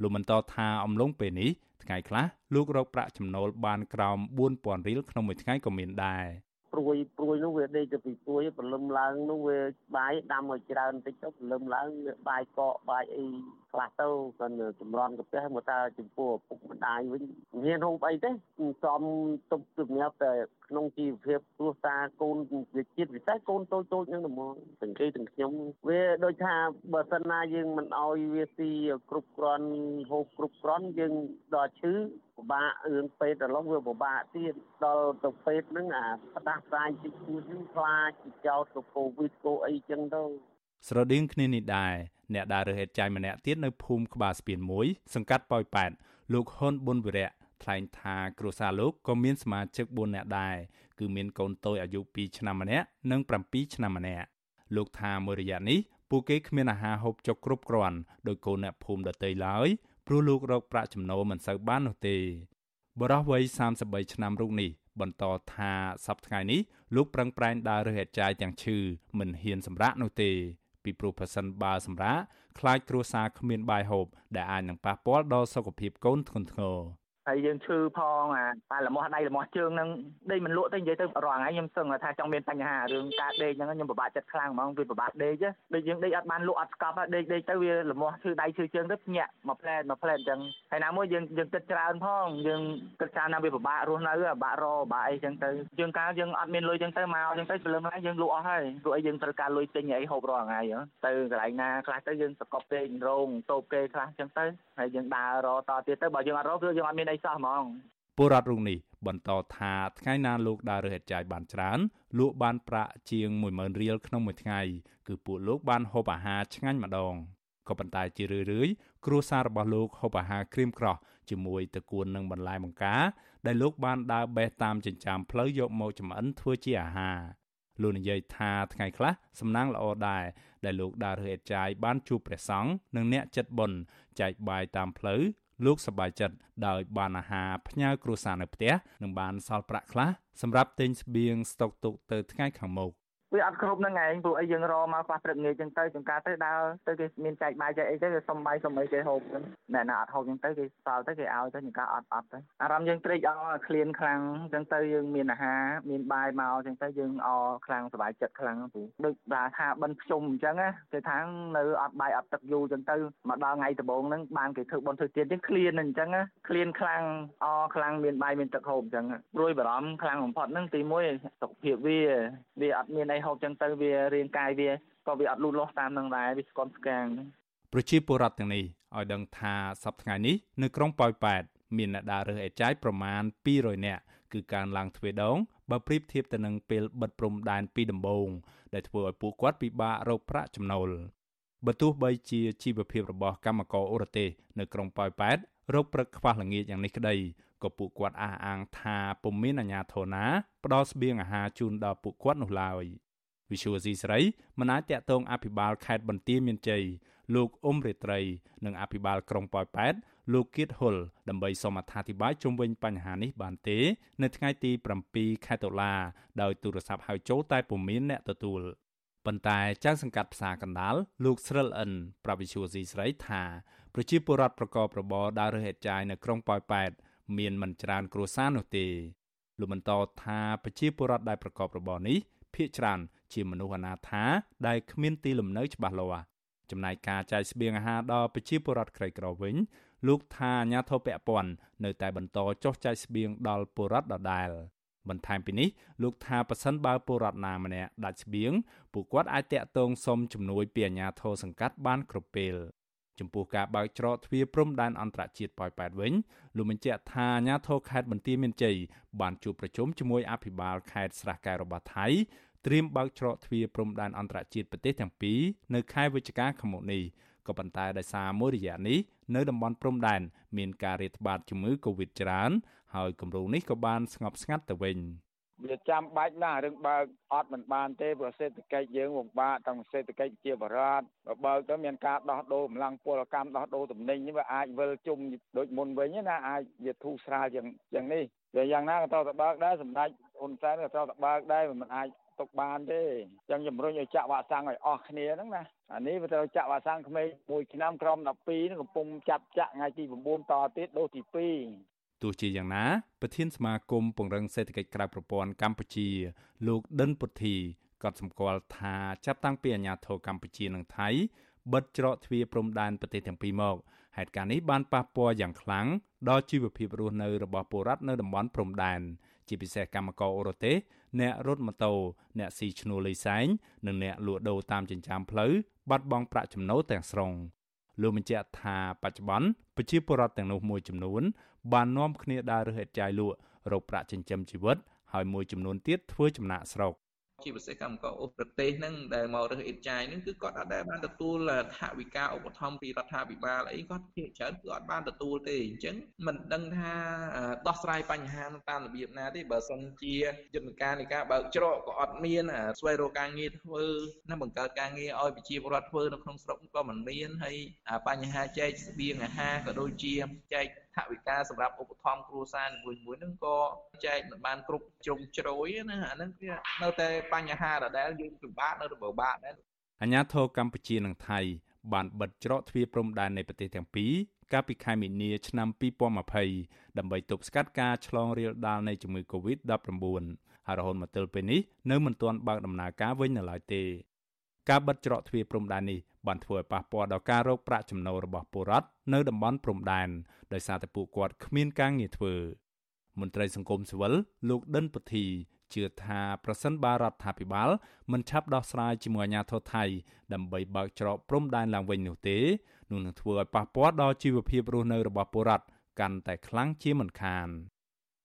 លោកបន្តថាអំឡុងពេលនេះថ្ងៃខ្លះលោករកប្រាក់ចំណូលបានក្រោម4000រៀលក្នុងមួយថ្ងៃក៏មានដែរព្រួយព្រួយនោះវាដេកទៅពីព្រួយព្រលឹមឡើងនោះវាបាយដាំឲ្យច្រើនបន្តិចទៅព្រលឹមឡើងបាយកកបាយអីខ្លះទៅគាត់ចម្រន់កាពះមកតើចំពោះឪពុកម្ដាយវិញមានហូបអីទេសំទុកជំនាបតែ ក្នុងជីវភាពគ្រួសារកូនវិជាតិពិសេសកូនតូចតូចហ្នឹងហ្មងទាំងគេទាំងខ្ញុំវាដូចថាបើសិនណាយើងមិនអោយវាស៊ីគ្រប់គ្រាន់ហូបគ្រប់គ្រាន់យើងដល់ឈឺពិបាករឿងពេទ្យដល់ឡងវាពិបាកទៀតដល់ទៅពេទ្យហ្នឹងអាផ្ដាសាយតិចតួចហ្នឹងខ្លាចចោតទៅកូវីដកូអីចឹងទៅស្រដៀងគ្នានេះដែរអ្នកដើររើសហេតុចាយម្នាក់ទៀតនៅភូមិក្បាលស្ពានមួយសង្កាត់ប៉ោយប៉ែតលោកហ៊ុនប៊ុនវិរៈ ថ្លែងថាគ្រួសារលោកក៏មានសមាជិក4នាក់ដែរគឺមានកូនតូចអាយុ2ឆ្នាំម្នាក់និង7ឆ្នាំម្នាក់លោកថាមួយរយៈនេះពួកគេគ្មានអាហារហូបចុកគ្រប់គ្រាន់ដោយកូនអ្នកភូមិដទៃឡើយព្រោះលោករកប្រាក់ចំណូលមិនសូវបាននោះទេបរិះវ័យ33ឆ្នាំរូបនេះបន្តថាសប្តាហ៍ថ្ងៃនេះលោកប្រឹងប្រែងដើររើសអេតចាយទាំងឈឺមិនហ៊ានសម្រាកនោះទេ ពីព្រោះប្រសិនបើសម្រាប់ខ្លាចគ្រួសារគ្មានបាយហូបដែលអាចនឹងប៉ះពាល់ដល់សុខភាពកូនធ្ងន់ធ្ងរ ហើយយើងឈឺផងអាតែលមាស់ដៃលមាស់ជើងហ្នឹងដេកមិនលក់ទេនិយាយទៅរាល់ថ្ងៃខ្ញុំសឹងថាចង់មានបញ្ហារឿងការដេកហ្នឹងខ្ញុំពិបាកចិត្តខ្លាំងហ្មងវាពិបាកដេកដូចយើងដេកអត់បានលក់អត់ស្កប់ដេកដេកទៅវាលមាស់ឈឺដៃឈឺជើងទៅភ្ញាក់មួយផ្លែតមួយផ្លែតអញ្ចឹងហើយណាមួយយើងយើងគិតច្រើនផងយើងគិតច្រើនណាវាពិបាករស់នៅពិបាករពិបាកអីអញ្ចឹងទៅយើងកាលយើងអត់មានលុយអញ្ចឹងទៅមកអញ្ចឹងទៅព្រលឹមឡើងយើងលក់អស់ហើយព្រោះអីយើងត្រូវការលុយទិញអីហូបរាល់ថ្ងៃទៅកន្លែងណាខ្លះទៅយើងសកប់ពេករោងតូបគេខ្លះអញ្ចឹងទៅហើយយើងដើររតទៀតទៅបើយើងអត់រកគឺយើងអត់មានអីសោះហ្មងពលរដ្ឋរូបនេះបន្តថាថ្ងៃណាលោកដើររើសហេតុចាយបានច្រើនលក់បានប្រាក់ជាង10000រៀលក្នុងមួយថ្ងៃគឺពួកលោកបានហូបអាហារឆ្ងាញ់ម្ដងក៏ប៉ុន្តែជារឿយៗគ្រួសាររបស់លោកហូបអាហារក្រៀមក្រោះជាមួយតកួននឹងបន្លែបង្ការដែលលោកបានដើរបេះតាមចិញ្ចើមផ្លូវយកមកចម្អិនធ្វើជាអាហារលោកនិយាយថាថ្ងៃខ្លះសំណាងល្អដែរដែលលោកដើររើសអេតចាយបានជួបព្រះសង្ឃនិងអ្នកចិត្តបុណ្យចែកបាយតាមផ្លូវ លោកសប្បាយចិត្តដោយបានអាហារផ្ញើគ្រួសារនៅផ្ទះនិងបានសល់ប្រាក់ខ្លះសម្រាប់ទិញស្បៀងស្តុកទុកទៅថ្ងៃខាងមុខ វាអត់គ្រប់នឹងឯងព្រោះអីយើងរមកខ្លះព្រឹកងាយចឹងទៅចង្ការទៅដើរទៅគេមានចែកបាយចែកអីទៅគេសុំបាយសុំអីគេហូបចឹងអ្នកណាអត់ហូបចឹងទៅគេសល់ទៅគេឲ្យទៅចង្ការអត់អត់ទៅអារម្មណ៍យើងត្រេកអរឃ្លានខ្លាំងចឹងទៅយើងមានអាហារមានបាយមកចឹងទៅយើងអរខ្លាំងសប្បាយចិត្តខ្លាំងព្រោះដូចថាថាបិណ្ឌភ្ជុំអញ្ចឹងណាគេថានៅអត់បាយអត់ទឹកយូរចឹងទៅមកដល់ថ្ងៃដំបូងហ្នឹងបានគេធ្វើបន់ធ្វើទៀនចឹងឃ្លានអញ្ចឹងណាឃ្លានខ្លាំងអរខ្លាំងមានបាយមានទឹកហូបអញ្ចឹងព្រួយបារម្ភខ្លាំងបំផុតហ្នឹងទី1សុខភាពវាវាអត់មានអីហូបចឹងទៅវារាងកាយវាក៏វាអត់លូតលាស់តាមនឹងដែរវាស្គន់ស្កាងប្រជាពលរដ្ឋទាំងនេះឲ្យដឹងថាសប្តាហ៍នេះនៅក្រុងប៉ោយប៉ែតមានអ្នកដើររើសអេចាយប្រមាណ200នាក់គឺការឡើងទ្វេដងបើប្រៀបធៀបទៅនឹងពេលបិទព្រំដែនពីដំបូងដែលធ្វើឲ្យពួកគាត់ពិបាករកប្រាក់ចំណូលបើទោះបីជាជីវភាពរបស់កម្មករអូរទេសនៅក្រុងប៉ោយប៉ែតរកព្រឹកខ្វះល្ងាចយ៉ាងនេះក្តីក៏ពួកគាត់អះអាងថាពុំមានអាជ្ញាធរណាផ្ដល់ស្បៀងអាហារជូនដល់ពួកគាត់នោះឡើយ វិសុវស៊ីស្រីមិនអាចតាក់ទងអភិបាលខេត្តបន្ទាយមានជ័យលោកអ៊ុំរេត្រីនិងអភិបាលក្រុងប៉ោយប៉ែតលោកគៀតហុលដើម្បីសូមអត្ថាធិប្បាយជុំវិញបញ្ហានេះបានទេ នៅថ្ងៃទី7ខែតុលាដោយទូរស័ព្ទហៅចូលតែពុំមានអ្នកទទួលប៉ុន្តែចៅសង្កាត់ផ្សារកណ្ដាលលោកស្រិលអិនប្រាប់វិសុវស៊ីស្រីថាប្រជាពលរដ្ឋប្រកបរបរដើររើសហេតុចាយនៅក្រុងប៉ោយប៉ែតមានមិនច្រើនគ្រួសារនោះទេលោកបន្តថាប្រជាពលរដ្ឋដែលប្រកបរបរនេះ ភ ieck ច្រើនជាមនុស្សអនាថាដែលគ្មានទីលំនៅច្បាស់លាស់ចំណែកការចែកស្បៀងអាហារដល់ប្រជាពលរដ្ឋក្រីក្រវិញលោកថាអាញាធរពពន់នៅតែបន្តចុះចែកស្បៀងដល់ពលរដ្ឋដដែលបន្ថែមពីនេះលោកថាប៉ះសិនបើពលរដ្ឋណាម្នាក់ដាច់ស្បៀងពួកគាត់អាចតាក់ទងសុំជំនួយពីអាជ្ញាធរសង្កាត់បានគ្រប់ពេល ចំពោះការបើកច្រកទ្វារព្រំដែនអន្តរជាតិប៉ោយប៉ែតវិញលោកបញ្ជាក់ថាអាជ្ញាធរខេត្តបន្ទាយមានជ័យបានជួបប្រជុំជាមួយអភិបាលខេត្តស្រះកែវរបស់ថៃត្រៀមបើកច្រកទ្វារព្រំដែនអន្តរជាតិប្រទេសទាំងពីរនៅខែវិច្ឆិកាខាងមុខនេះក៏ប៉ុន្តែដោយសារមួយរយៈនេះនៅតំបន់ព្រំដែនមានការរាតត្បាតជំងឺ Covid ច្រើនហើយគម្រោងនេះក៏បានស្ងប់ស្ងាត់ទៅវិញ វាចាំបាច់ណាស់រឿងបើកអត់មិនបានទេព្រោះសេដ្ឋកិច្ចយើងពិបាកទាំងសេដ្ឋកិច្ចជាបរដ្ឋបើបើកទៅមានការដោះដូរកម្លាំងពលកម្មដោះដូរទំនិញវាអាចវិលជុំដូចមុនវិញណាអាចវាធូរស្រាលយ៉ាងយ៉ាងនេះតែយ៉ាងណាក៏ត្រូវតែបើកដែរសម្ដេចហ៊ុនសែនក៏ត្រូវតែបើកដែរមិនអាចទុកបានទេអញ្ចឹងជំរុញឲ្យចាក់វ៉ាក់សាំងឲ្យអស់គ្នាហ្នឹងណាអានេះវាត្រូវចាក់វ៉ាក់សាំងក្មេងមួយឆ្នាំក្រម12ហ្នឹងកំពុងចាប់ចាក់ថ្ងៃទី9តទៀតដូសទី2 ទោះជាយ៉ាងណាប្រធានសមាគមពង្រឹងសេដ្ឋកិច្ចក្រៅប្រព័ន្ធកម្ពុជា លោកដិនពុទ្ធីក៏សម្គាល់ថាចាប់តាំងពីអាញាធរកម្ពុជានិងថៃបិទច្រកទ្វារព្រំដែនប្រទេសទាំងពីរមកហេតុការណ៍នេះបានប៉ះពាល់យ៉ាងខ្លាំងដល់ជីវភាពរស់នៅរបស់ពលរដ្ឋនៅតំបន់ព្រំដែនជាពិសេសកម្មករអូរ៉ូទេសអ្នករត់ម៉ូតូអ្នកស៊ីឈ្នួលលីសែងនិងអ្នកលក់ដូរតាមចិញ្ចើមផ្លូវបាត់បង់ប្រាក់ចំណូលទាំងស្រុង លោកបញ្ជាក់ថាបច្ចុប្បន្នប្រជាពលរដ្ឋទាំងនោះមួយចំនួន បាននាំគ្នាដើររើសអេតចាយលក់រកប្រាក់ចិញ្ចឹមជីវិតហើយមួយចំនួនទៀតធ្វើចំណាក់ស្រុក ជាពិសេសកម្មករអូសប្រទេសហ្នឹងដែលមករើសអេតចាយហ្នឹងគឺគាត់អត់ដែលបានទទួលថវិកាឧបត្ថម្ភពីរដ្ឋាភិបាលអីគាត់ភាគច្រើនគឺអត់បានទទួលទេអញ្ចឹងមិនដឹងថាដោះស្រាយបញ្ហាតាមរបៀបណាទេបើសិនជាយន្តការនៃការបើកច្រកក៏អត់មានស្វែងរកការងារធ្វើណាបង្កើតការងារឲ្យប្រជាពលរដ្ឋធ្វើនៅក្នុងស្រុកក៏មិនមានហើយបញ្ហាចែកស្បៀងអាហារក៏ដូចជាចែកថវិកាសម្រាប់ឧបត្ថម្ភគ្រួសារនីមួយៗហ្នឹងក៏ចែកមិនបានគ្រប់ជ្រុងជ្រោយណាអាហ្នឹងវានៅតែបញ្ហាដដែលយើងពិបាកនៅរបបបាក់ដែរអាញាធរកម្ពុជានិងថៃបានបិទច្រកទ្វារព្រំដែននៃប្រទេសទាំងពីរកាលពីខែមីនាឆ្នាំ2020ដើម្បីទប់ស្កាត់ការឆ្លងរាលដាលនៃជំងឺ Covid-19 ហើយរហូតមកទល់ពេលនេះនៅមិនទាន់បើកដំណើរការវិញនៅឡើយទេ ការបិទច្រកទ្វារព្រំដែននេះបានធ្វើឲ្យប៉ះពាល់ដល់ការរកប្រាក់ចំណូលរបស់ពលរដ្ឋនៅតំបន់ព្រំដែនដោយសារតែពួកគាត់គ្មានការងារធ្វើមន្ត្រីសង្គមស៊ីវិលលោកដិនពុធីជឿថាប្រសិនបើរដ្ឋាភិបាលមិនឆាប់ដោះស្រាយជាមួយអាជ្ញាធរថៃដើម្បីបើកច្រកព្រំដែនឡើងវិញនោះទេនោះនឹងធ្វើឲ្យប៉ះពាល់ដល់ជីវភាពរស់នៅរបស់ពលរដ្ឋកាន់តែខ្លាំងជាមិនខាន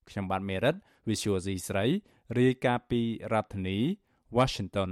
ខ្ញុំបាទមេរិត Visual C ស្រីរាយការណ៍ពីរដ្ឋធានី Washington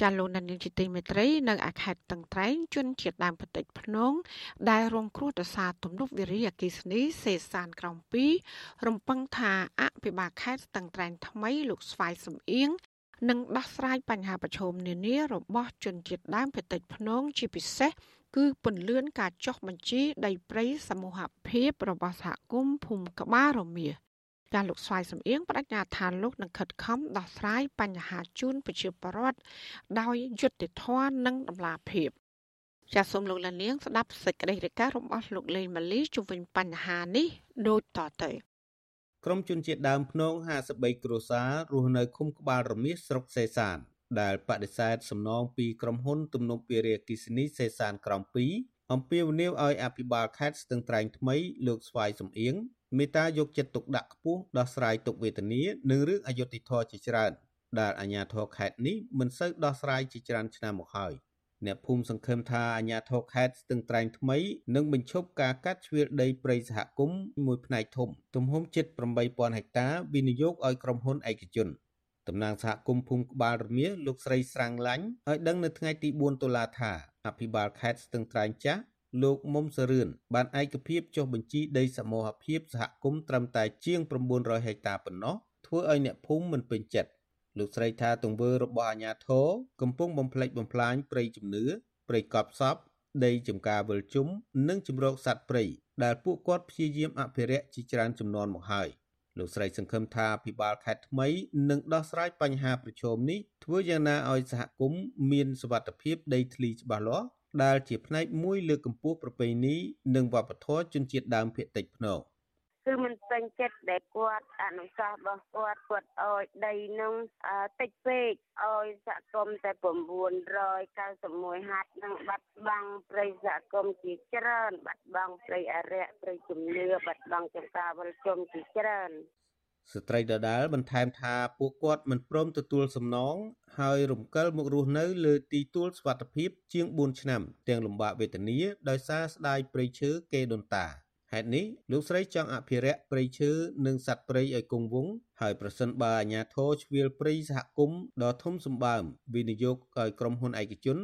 ចាលោកនានីជាទីមេត្រីនៅអាខេត្តតឹងត្រែងជនជាតិដើមផ្ទៃភ្នងដែលរងគ្រោះដោយសារទំនប់វារីអគ្គិសនីសេសានក្រំ2រំពឹងថាអភិបាលខេត្តតឹងត្រែងថ្មីលោកស្វាយសំអៀងនឹងដោះស្រាយបញ្ហាប្រឈមនានារបស់ជនជាតិដើមភាគតិចភ្នងជាពិសេសគឺពន្លឿនការចុះបញ្ជីដីព្រៃសមូហភាពរបស់សហគមន៍ភូមិក្បាលរមៀ ចាលោកស្វាយសំអៀងបដិញ្ញាថាលោកនឹងខិតខំដោះស្រាយបញ្ហាជូនប្រជាពលរដ្ឋដោយយុត្តិធម៌និងតម្លាភាពចាសសូមលោកលានាងស្ដាប់សេចក្តីរាយការណ៍របស់លោកលេងម៉ាលីជុំវិញបញ្ហានេះដូចតទៅក្រមជនជាតិដើមភ្នង53គ្រួសាររស់នៅឃុំក្បាលរមៀសស្រុកសេសានដែលបដិសេធសំណងពីក្រុមហ៊ុនទំនប់វារីអគ្គិសនីសេសានក្រំ2អំពាវនាវឲ្យអភិបាលខេត្តស្ទឹងត្រែងថ្មី លោកស្វាយសំអៀង មេតាយកចិត្តទុកដាក់ខ្ពស់ដោះស្រាយទុកវេទនានិងរឿងអយុត្តិធម៌ជាច្រើនដែលអាជ្ញាធរខេត្តនេះមិនសូវដោះស្រាយជាច្រើនឆ្នាំមកហើយអ្នកភូមិសង្ឃឹមថាអាជ្ញាធរខេត្តស្ទឹងត្រែងថ្មីនឹងបញ្ឈប់ការកាត់ជ្រៀលដីព្រៃសហគមន៍មួយផ្នែកធំទំហំជិត8000ហិកតាវិនិយោគឲ្យក្រុមហ៊ុនឯកជនតំណាងសហគមន៍ភូមិក្បាលរមៀលោកស្រីស្រាំងឡាញ់ឲ្យដឹងនៅថ្ងៃទី4តុលាថាអភិបាលខេត្តស្ទឹងត្រែងចាស់ លោកមុំសរឿនបានឯកភាពចុះបញ្ជីដីសមូហភាពសហគមន៍ត្រឹមតែជាង900ហិកតាប៉ុណ្ណោះធ្វើឲ្យអ្នកភូមិមិនពេញចិត្តលោកស្រីថាទង្វើរបស់អាជ្ញាធរកំពុងបំផ្លិចបំផ្លាញព្រៃជំនឿព្រៃកប់សពដីចំការវិលជុំនិងជំរកសត្វព្រៃដែលពួកគាត់ព្យាយាមអភិរក្សជាច្រើនចំនួនមកហើយលោកស្រីសង្ឃឹមថាភិបាលខេត្តថ្មីនឹងដោះស្រាយបញ្ហាប្រឈមនេះធ្វើយ៉ាងណាឲ្យសហគមន៍មានសុវត្ថិភាពដីធ្លីច្បាស់លាស់ ដែលជាផ្នែកមួយលើកកម្ពស់ប្រពៃណីនិងវប្បធម៌ជនជាតិដើមភាគតិចភ្នងគឺមិនពេញចិត្តដែលគាត់អនុសាសន៍របស់គាត់គាត់អោយដីនឹងតិចពេកអោយសហគមន៍តែ991ហាត់នឹងបាត់បង់ព្រៃសហគមន៍ជាច្រើន បាត់បង់ព្រៃអរិយព្រៃជំនឿបាត់បង់ចំការវិលជុំជាច្រើន ស្ត្រីដដាលបន្ថែមថាពួកគាត់មិនព្រមទទួលសំណងហើយរំកិលមករស់នៅលើទីទួលសុវត្ថិភាពជាង4ឆ្នាំ ទាំងលំបាកវេទនាដោយសារស្ដាយព្រៃឈើគេដូនតាហេតុនេះលោកស្រីចង់អភិរក្សព្រៃឈើនិងសត្វព្រៃឲ្យគង់វង្សហើយប្រសិនបើអាជ្ញាធរជ្រៀលព្រៃសហគមន៍ដ៏ធំសម្បើមវិនិយោគឲ្យក្រុមហ៊ុនឯកជន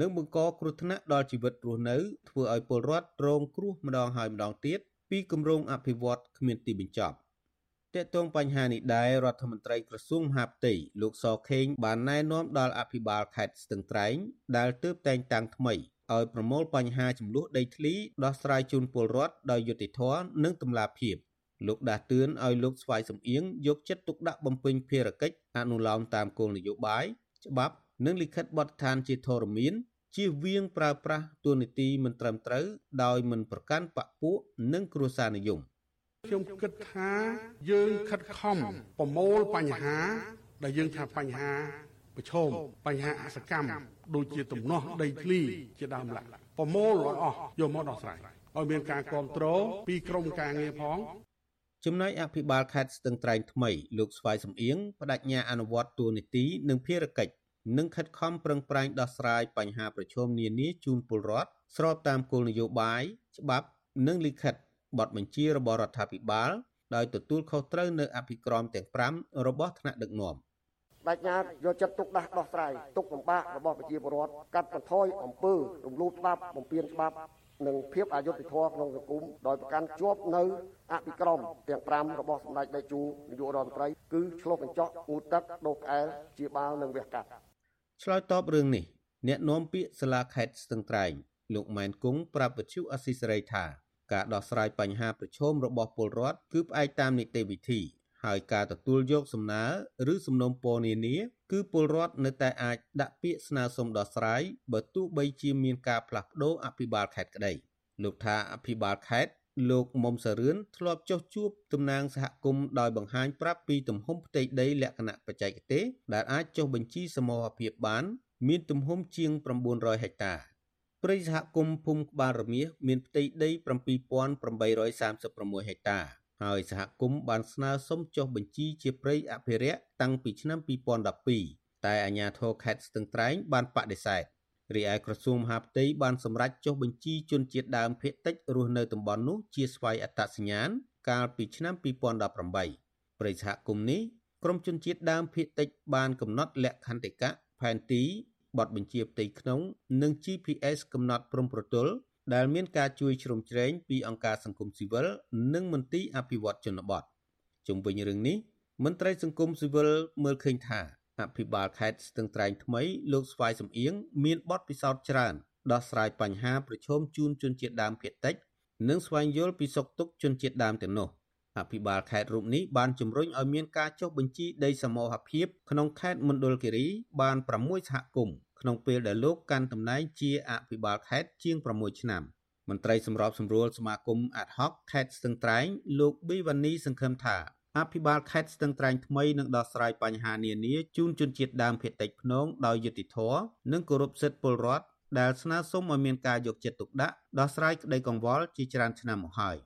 នឹងបង្កគ្រោះថ្នាក់ដល់ជីវិតរស់នៅធ្វើឲ្យពលរដ្ឋរងគ្រោះម្ដងហើយម្ដងទៀតពីគម្រោងអភិវឌ្ឍគ្មានទីបញ្ចប់ តកតងបញ្ហានេះដែររដ្ឋមន្ត្រីក្រសួងមហាផ្ទៃលោកសខេងបានណែនាំដល់អភិបាលខេត្តស្ទឹងត្រែងដែលទើបតែងតាំងថ្មីឲ្យប្រមូលបញ្ហាចំនួនដីធ្លីដោះស្រាយជូនពលរដ្ឋដោយយុត្តិធម៌និងតម្លាភាពលោកដាស់តឿនឲ្យលោកស្វាយសំអៀងយកចិត្តទុកដាក់បំពេញភារកិច្ចអនុលោមតាមគោលនយោបាយច្បាប់និងលិខិតបទដ្ឋានជាធរមានជៀសវាងប្រើប្រាស់ទូនីតិមិនត្រឹមត្រូវដោយមិនប្រកាន់បពពួកនិងគ្រួសារនិយម ខ្ញុំគិតថាយើងខិតខំប្រមូលបញ្ហា ដែលយើងថាបញ្ហាប្រឈមបញ្ហាអសកម្មដូចជាទំនាស់ដីធ្លីជាដើមឡើយប្រមូលឲ្យអស់យកមកដោះស្រាយឲ្យមានការគ្រប់គ្រងពីក្រមការងារផងចំណែកអភិបាលខេត្តស្ទឹងត្រែងថ្មីលោកស្វាយសំអៀងបដិញ្ញាអនុវត្តទូនីតិនិងភារកិច្ចនិងខិតខំប្រឹងប្រែងដោះស្រាយបញ្ហាប្រឈមនានាជូនពលរដ្ឋស្របតាមគោលនយោបាយច្បាប់និងលិខិត បទបញ្ជារបស់រដ្ឋាភិបាលដោយទទួលខុសត្រូវនៅអភិក្រមទាំង5របស់ថ្នាក់ដឹកនាំបញ្ញាយកចិត្តទុកដាក់ដោះស្រាយទុកលំបាករបស់ប្រជាពលរដ្ឋកាត់បន្ថយអំពើរំលោភច្បាប់បំពានច្បាប់និងភាពអយុត្តិធម៌ក្នុងសង្គមដោយប្រកាន់ជាប់នៅអភិក្រមទាំង5របស់សម្ដេចតេជោនាយករដ្ឋមន្ត្រីគឺឆ្លុះបញ្ចាំងងូទឹកដោះក្អែលជាបាល់និងវះកាត់ឆ្លើយតបរឿងនេះអ្នកនាំពាក្យសាលាខេត្តស្ទឹងត្រែងលោកម៉ែនគង់ប្រាប់វិទ្យុអស៊ីសេរីថា ការដោះស្រាយបញ្ហាប្រឈមរបស់ពលរដ្ឋគឺផ្អែកតាមនីតិវិធី ហើយការទទួលយកសំណើឬសំណុំពរនានាគឺពលរដ្ឋនៅតែអាចដាក់ពាក្យស្នើសុំដោះស្រាយបើទោះបីជាមានការផ្លាស់ប្ដូរអភិបាលខេត្តក្តីលោកថាអភិបាលខេត្តលោកមុំសរឿនធ្លាប់ចុះជួបតំណាងសហគមន៍ដោយបង្ហាញប្រាប់ពីទំហំផ្ទៃដីលក្ខណៈបច្ចេកទេសដែលអាចចុះបញ្ជីសមរភាពបាន មានទំហំជាង900ហិកតា ព្រៃសហគមន៍ភូមិក្បាលរមៀសមានផ្ទៃដី7836ហិកតាហើយសហគមន៍បានស្នើសុំចុះបញ្ជីជាព្រៃអភិរក្សតាំងពីឆ្នាំ2012តែអាជ្ញាធរខេត្តស្ទឹងត្រែងបានបដិសេធរីឯក្រសួងមហាផ្ទៃបានសម្រេចចុះបញ្ជីជនជាតិដើមភាគតិចរស់នៅតំបន់នោះជាស្វ័យអត្តសញ្ញាណកាលពីឆ្នាំ2018ព្រៃសហគមន៍នេះក្រមជនជាតិដើមភាគតិចបានកំណត់លក្ខន្តិកៈផែនទី បទបញ្ជាផ្ទៃក្នុង និង GPS កំណត់ព្រំប្រទល់ដែលមានការជួយជ្រោមជ្រែងពីអង្គការសង្គមស៊ីវិលនិងមន្ទីរអភិវឌ្ឍជនបទជុំវិញរឿងនេះមន្ត្រីសង្គមស៊ីវិលមើលឃើញថាអភិបាលខេត្តស្ទឹងត្រែងថ្មីលោកស្វាយសំអៀងមានបទពិសោធន៍ច្រើនដោះស្រាយបញ្ហាប្រឈមជូនជនជាតិដើមភាគតិច និងស្វែងយល់ពីសុខទុក្ខជនជាតិដើមទាំងនោះ អភិបាលខេត្តរូបនេះបានជំរុញឲ្យមានការចុះបញ្ជីដីសមរភាពក្នុងខេត្តមណ្ឌលគិរីបាន6សហគមន៍ក្នុងពេលដែលលោកកាន់តំណែងជាអភិបាលខេត្តជាង6ឆ្នាំមន្ត្រីសម្របសម្រួលសមាគមអាត់ហុកខេត្តស្ទឹងត្រែងលោកប៊ីវ៉ានីសង្ឃឹមថាអភិបាលខេត្តស្ទឹងត្រែងថ្មីនឹងដោះស្រាយបញ្ហានានាជូនជនជាតិដើមភាគតិចភ្នងដោយយុត្តិធម៌និងគោរពសិទ្ធិពលរដ្ឋដែលស្នើសុំឲ្យមានការយកចិត្តទុកដាក់ដោះស្រាយក្តីកង្វល់ជាច្រើនឆ្នាំមកហើយ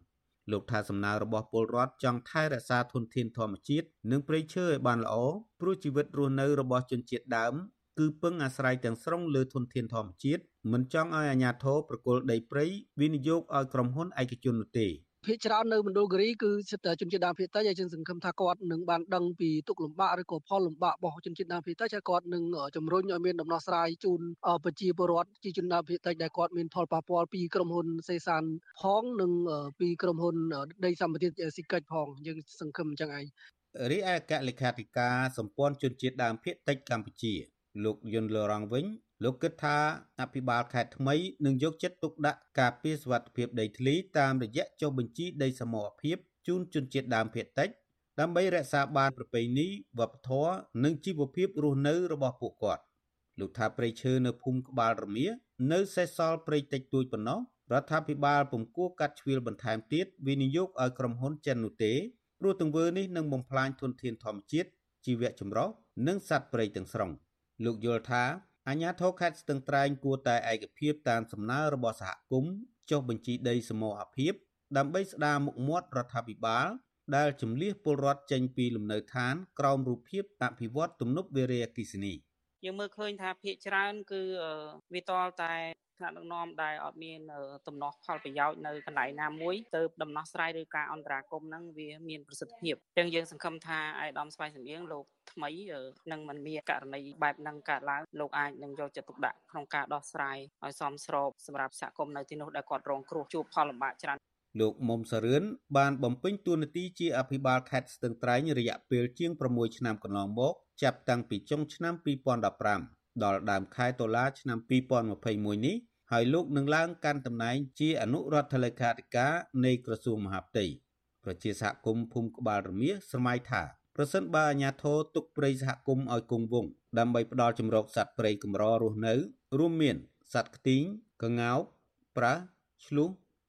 លោកថាសំណើរបស់ពលរដ្ឋចង់ថែរក្សាធនធានធម្មជាតិនិងព្រៃឈើឲ្យបានល្អព្រោះជីវិតរស់នៅរបស់ជនជាតិដើមគឺពឹងអាស្រ័យទាំងស្រុងលើធនធានធម្មជាតិមិនចង់ឲ្យអាជ្ញាធរប្រគល់ដីព្រៃវិនិយោគឲ្យក្រុមហ៊ុនឯកជននោះទេ ភាគច្រើននៅមណ្ឌលគិរីគឺសិតតែជនជាតិដើមភាគតិចហើយយើងសង្ឃឹមថាគាត់នឹងបានដឹងពីទុកលំបាកឬក៏ផលលំបាករបស់ជនជាតិដើមភាគតិចហើយគាត់នឹងជំរុញឲ្យមានដំណោះស្រាយជូនប្រជាពលរដ្ឋជាជនដើមភាគតិចដែលគាត់មានផលប៉ះពាល់ពីក្រុមហ៊ុនសេសានផងនិងពីក្រុមហ៊ុនដីសម្បត្តិស៊ីកិច្ចផងយើងសង្ឃឹមអញ្ចឹងឯងរីឯអគ្គលេខាធិការសម្ព័ន្ធជនជាតិដើមភាគតិចកម្ពុជាលោកយុនលរងវិញ លោកគិតថាអភិបាលខេត្តថ្មីនឹងយកចិត្តទុកដាក់ការពារសុវត្ថិភាពដីធ្លីតាមរយៈចុះបញ្ជីដីសមរភាពជូនជនជាតិដើមភាគតិចដើម្បីរក្សាបានប្រពៃណីវប្បធម៌និងជីវភាពរស់នៅរបស់ពួកគាត់លោកថាព្រៃឈើនៅភូមិក្បាលរមៀនៅសេសសល់ព្រៃតិចតួចប៉ុណ្ណោះរដ្ឋាភិបាលពុំគួរកាត់ជ្រៀលបន្ថែមទៀតវិនិយោគឲ្យក្រុមហ៊ុនចិននោះទេព្រោះទង្វើនេះនឹងបំផ្លាញធនធានធម្មជាតិជីវៈចម្រុះនិងសត្វព្រៃទាំងស្រុង។លោកយល់ថា អាជ្ញាធរខេត្តស្ទឹងត្រែងគួរតែឯកភាពតាមសំណើរបស់សហគមន៍ចុះបញ្ជីដីសមរភាពដើម្បីស្ដារមុខមាត់រដ្ឋាភិបាលដែលជំលះពលរដ្ឋចេញពីលំនៅឋានក្រោមរូបភាពអភិវឌ្ឍទំនប់វារីអគ្គិសនីយើងមើលឃើញថាភាគច្រើនគឺវាតលតែ ថ្នាក់ដឹកនាំដែលអត់មានទំនាស់ផលប្រយោជន៍នៅកន្លែងណាមួយទៅដំណោះស្រាយឬការអន្តរាគមន៍ហ្នឹងវាមានប្រសិទ្ធភាពអញ្ចឹងយើងសង្ឃឹមថាអាយដាមស្វ័យសម្លៀងលោកថ្មីនឹងមិនមានករណីបែបហ្នឹងកើតឡើងលោកអាចនឹងយកចិត្តទុកដាក់ក្នុងការដោះស្រាយឲ្យសមស្របសម្រាប់សហគមន៍នៅទីនោះដែលគាត់រងគ្រោះជួបផលលំបាកច្រើនលោកមុំសរឿនបានបំពេញតួនាទីជាអភិបាលខេត្តស្ទឹងត្រែងរយៈពេលជាង6ឆ្នាំកន្លងមកចាប់តាំងពីចុងឆ្នាំ2015ដល់ដើមខែតុលាឆ្នាំ2021នេះ ហើយលោកនឹងឡើងកាន់តំណែងជាអនុរដ្ឋលេខាធិការនៃក្រសួងមហាផ្ទៃប្រជាសហគមន៍ភូមិក្បាលរមៀស្រមៃថាប្រសិនបើអាជ្ញាធរទុកព្រៃសហគមន៍ឲ្យគង់វង្សដើម្បីផ្ដល់ជំរកសត្វព្រៃកម្ររស់នៅ រួមមានសត្វខ្ទីងក្ងោកប្រើសឆ្លុះ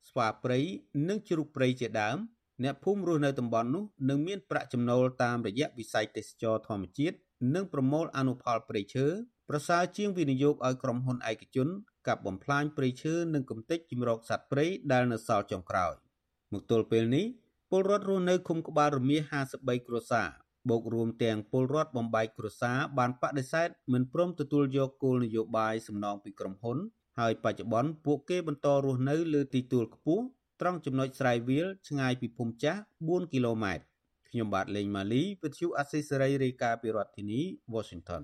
ស្វាព្រៃនិងជ្រូកព្រៃជាដើមអ្នកភូមិរស់នៅតំបន់នោះនឹងមានប្រាក់ចំណូលតាមរយៈវិស័យទេសចរធម្មជាតិនិងប្រមូលអនុផលព្រៃឈើប្រសើរជាងវិនិយោគឲ្យក្រុមហ៊ុនឯកជន កាប់បំផ្លាញព្រៃឈើនិងកំទេចជំរកសត្វព្រៃដែលនៅសល់ចុងក្រោយមកទល់ពេលនេះពលរដ្ឋរស់នៅឃុំក្បាលរមៀ53គ្រួសារបូករួមទាំងពលរដ្ឋបំបែកគ្រួសារបានបដិសេធមិនព្រមទទួលយកគោលនយោបាយសំណងពីក្រុមហ៊ុន ហើយបច្ចុប្បន្នពួកគេបន្តរស់នៅលើទីទួលខ្ពស់ត្រង់ចំណុចស្រែវាលឆ្ងាយពីភូមិចាស់4គីឡូម៉ែត្រខ្ញុំបាទលេងម៉ាលីវិទ្យុអស៊ីសេរីរាយការណ៍ពីរដ្ឋធានី Washington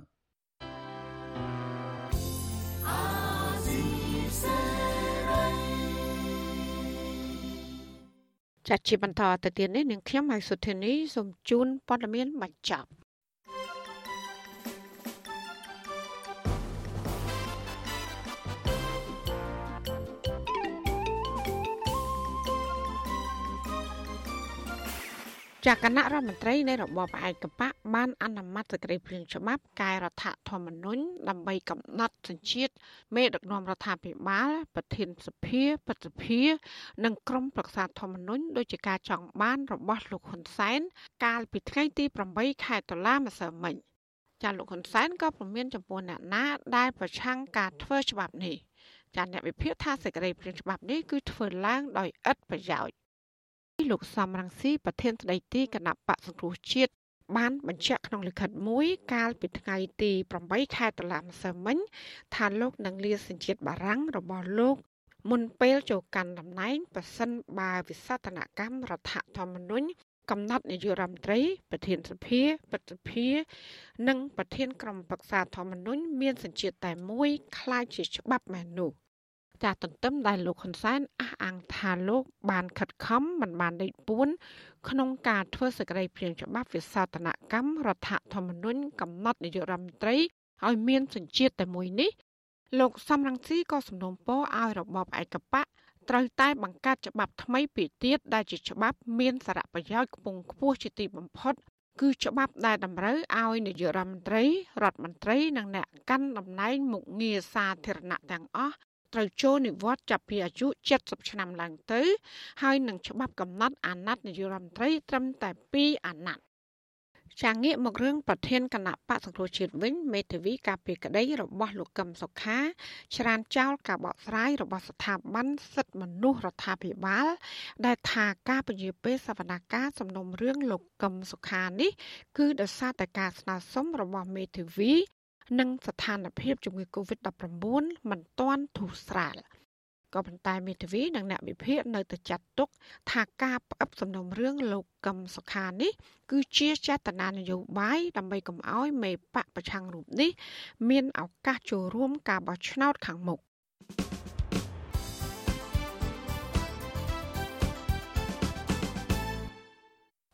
ចាត់ជាបន្តទៅទៀតនេះនឹងខ្ញុំហើយសុធានីសូមជូនព័ត៌មានបញ្ចប់ ចាគណៈរដ្ឋមន្ត្រីនៃរបបឯកបកបានអនុម័តសេចក្តីព្រាងច្បាប់កែរដ្ឋធម្មនុញ្ញដើម្បីកំណត់សញ្ជាតិមេដឹកនាំរដ្ឋាភិបាល ប្រធានសភាប្រតិភិនិងក្រុមប្រឹក្សាធម្មនុញ្ញដោយជាការចង់បានរបស់លោកហ៊ុនសែនកាលពីថ្ងៃទី8ខែតុលាម្សិលមិញចាលោកហ៊ុនសែនក៏ព្រមានចំពោះអ្នកណាដែលប្រឆាំងការធ្វើច្បាប់នេះចាអ្នកវិភាគថាសេចក្តីព្រាងច្បាប់នេះគឺធ្វើឡើងដោយឥតប្រយោជន៍ លោកសំរងស៊ីប្រធានស្ដីទីគណៈបកសង្គ្រោះជាតិបានបញ្ជាក់ក្នុងលិខិតមួយកាលពីថ្ងៃទី8ខែតុលាម្សិលមិញថាលោកនឹងលាសញ្ជាតិបារាំងរបស់លោកមុនពេលចូលកាន់តំណែងប៉ះសិនបើវិសតនកម្មរដ្ឋធម្មនុញ្ញកំណត់នាយករដ្ឋមន្ត្រីប្រធានសភាប្រតិភិ និងប្រធានក្រុមប្រឹក្សាធម្មនុញ្ញមានសញ្ជាតិតែមួយคล้ายជាច្បាប់មែននោះ ចាទន្ទឹមដែលលោកហ៊ុនសែនអះអាងថាលោកបានខិតខំមិនបានដេកពួនក្នុងការធ្វើសេចក្តីព្រាងច្បាប់វិសោធនកម្មរដ្ឋធម្មនុញ្ញកំណត់នាយករដ្ឋមន្ត្រីឲ្យមានសញ្ជាតិតែមួយនេះលោកសំរងស៊ីក៏សំណូមពរឲ្យរបបឯកបកត្រូវតែបង្កើតច្បាប់ថ្មីពីទៀតដែលជាច្បាប់មានសារៈប្រយោជន៍ខ្ពង់ខ្ពស់ជាទីបំផុតគឺច្បាប់ដែលតម្រូវឲ្យនាយករដ្ឋមន្ត្រីរដ្ឋមន្ត្រីនិងអ្នកកាន់តំណែងមុខងារសាធារណៈទាំងអស់ ត្រូវចូលនិវត្តន៍ចាប់ពីអាយុ70ឆ្នាំឡើងទៅ ហើយនឹងច្បាប់កំណត់អាណត្តិនាយករដ្ឋមន្ត្រីត្រឹមតែ2អាណត្តិចាងាកមករឿងប្រធានគណៈបកសង្គ្រោះជាតិវិញមេធាវីការពីក្តីរបស់លោកកឹមសុខាច្រានចោលការបកស្រាយរបស់ស្ថាប័នសិទ្ធិមនុស្សរដ្ឋាភិបាល ដែលថាការពជាពេលសវនកម្មសំណុំរឿងលោកកឹមសុខានេះ គឺដោយសារតែការស្នើសុំរបស់មេធាវី និងស្ថានភាពជំងឺ Covid-19 មិនទាន់ធូរស្រាលក៏ប៉ុន្តែមេធាវីនិងអ្នកវិភាគនៅតែចាត់ទុក ថាការផ្អឹបសំណុំរឿងលោកកឹមសុខានេះ គឺជាចេតនានយោបាយដើម្បីកុំឲ្យមេបកប្រឆាំងរូបនេះ មានឱកាសចូលរួមការបោះឆ្នោតខាងមុខ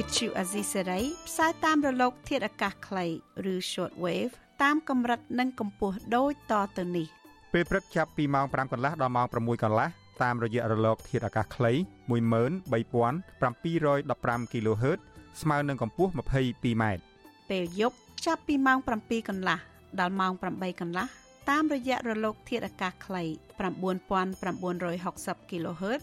វិទ្យុអាស៊ីសេរីផ្សាយតាមរលក ធាតុអាកាសខ្លីឬ short wave តាមកម្រិតនិងកម្ពស់ដូចតទៅនេះពេលព្រឹកចាប់ពីម៉ោង5កន្លះដល់ម៉ោង6កន្លះតាមរយៈរលក ធាតុអាកាសខ្លី13715 kHz ស្មើនឹងកម្ពស់ 22m ពេលយប់ចាប់ពីម៉ោង7កន្លះដល់ម៉ោង8កន្លះតាមរយៈរលក ធាតុអាកាសខ្លី9960 kHz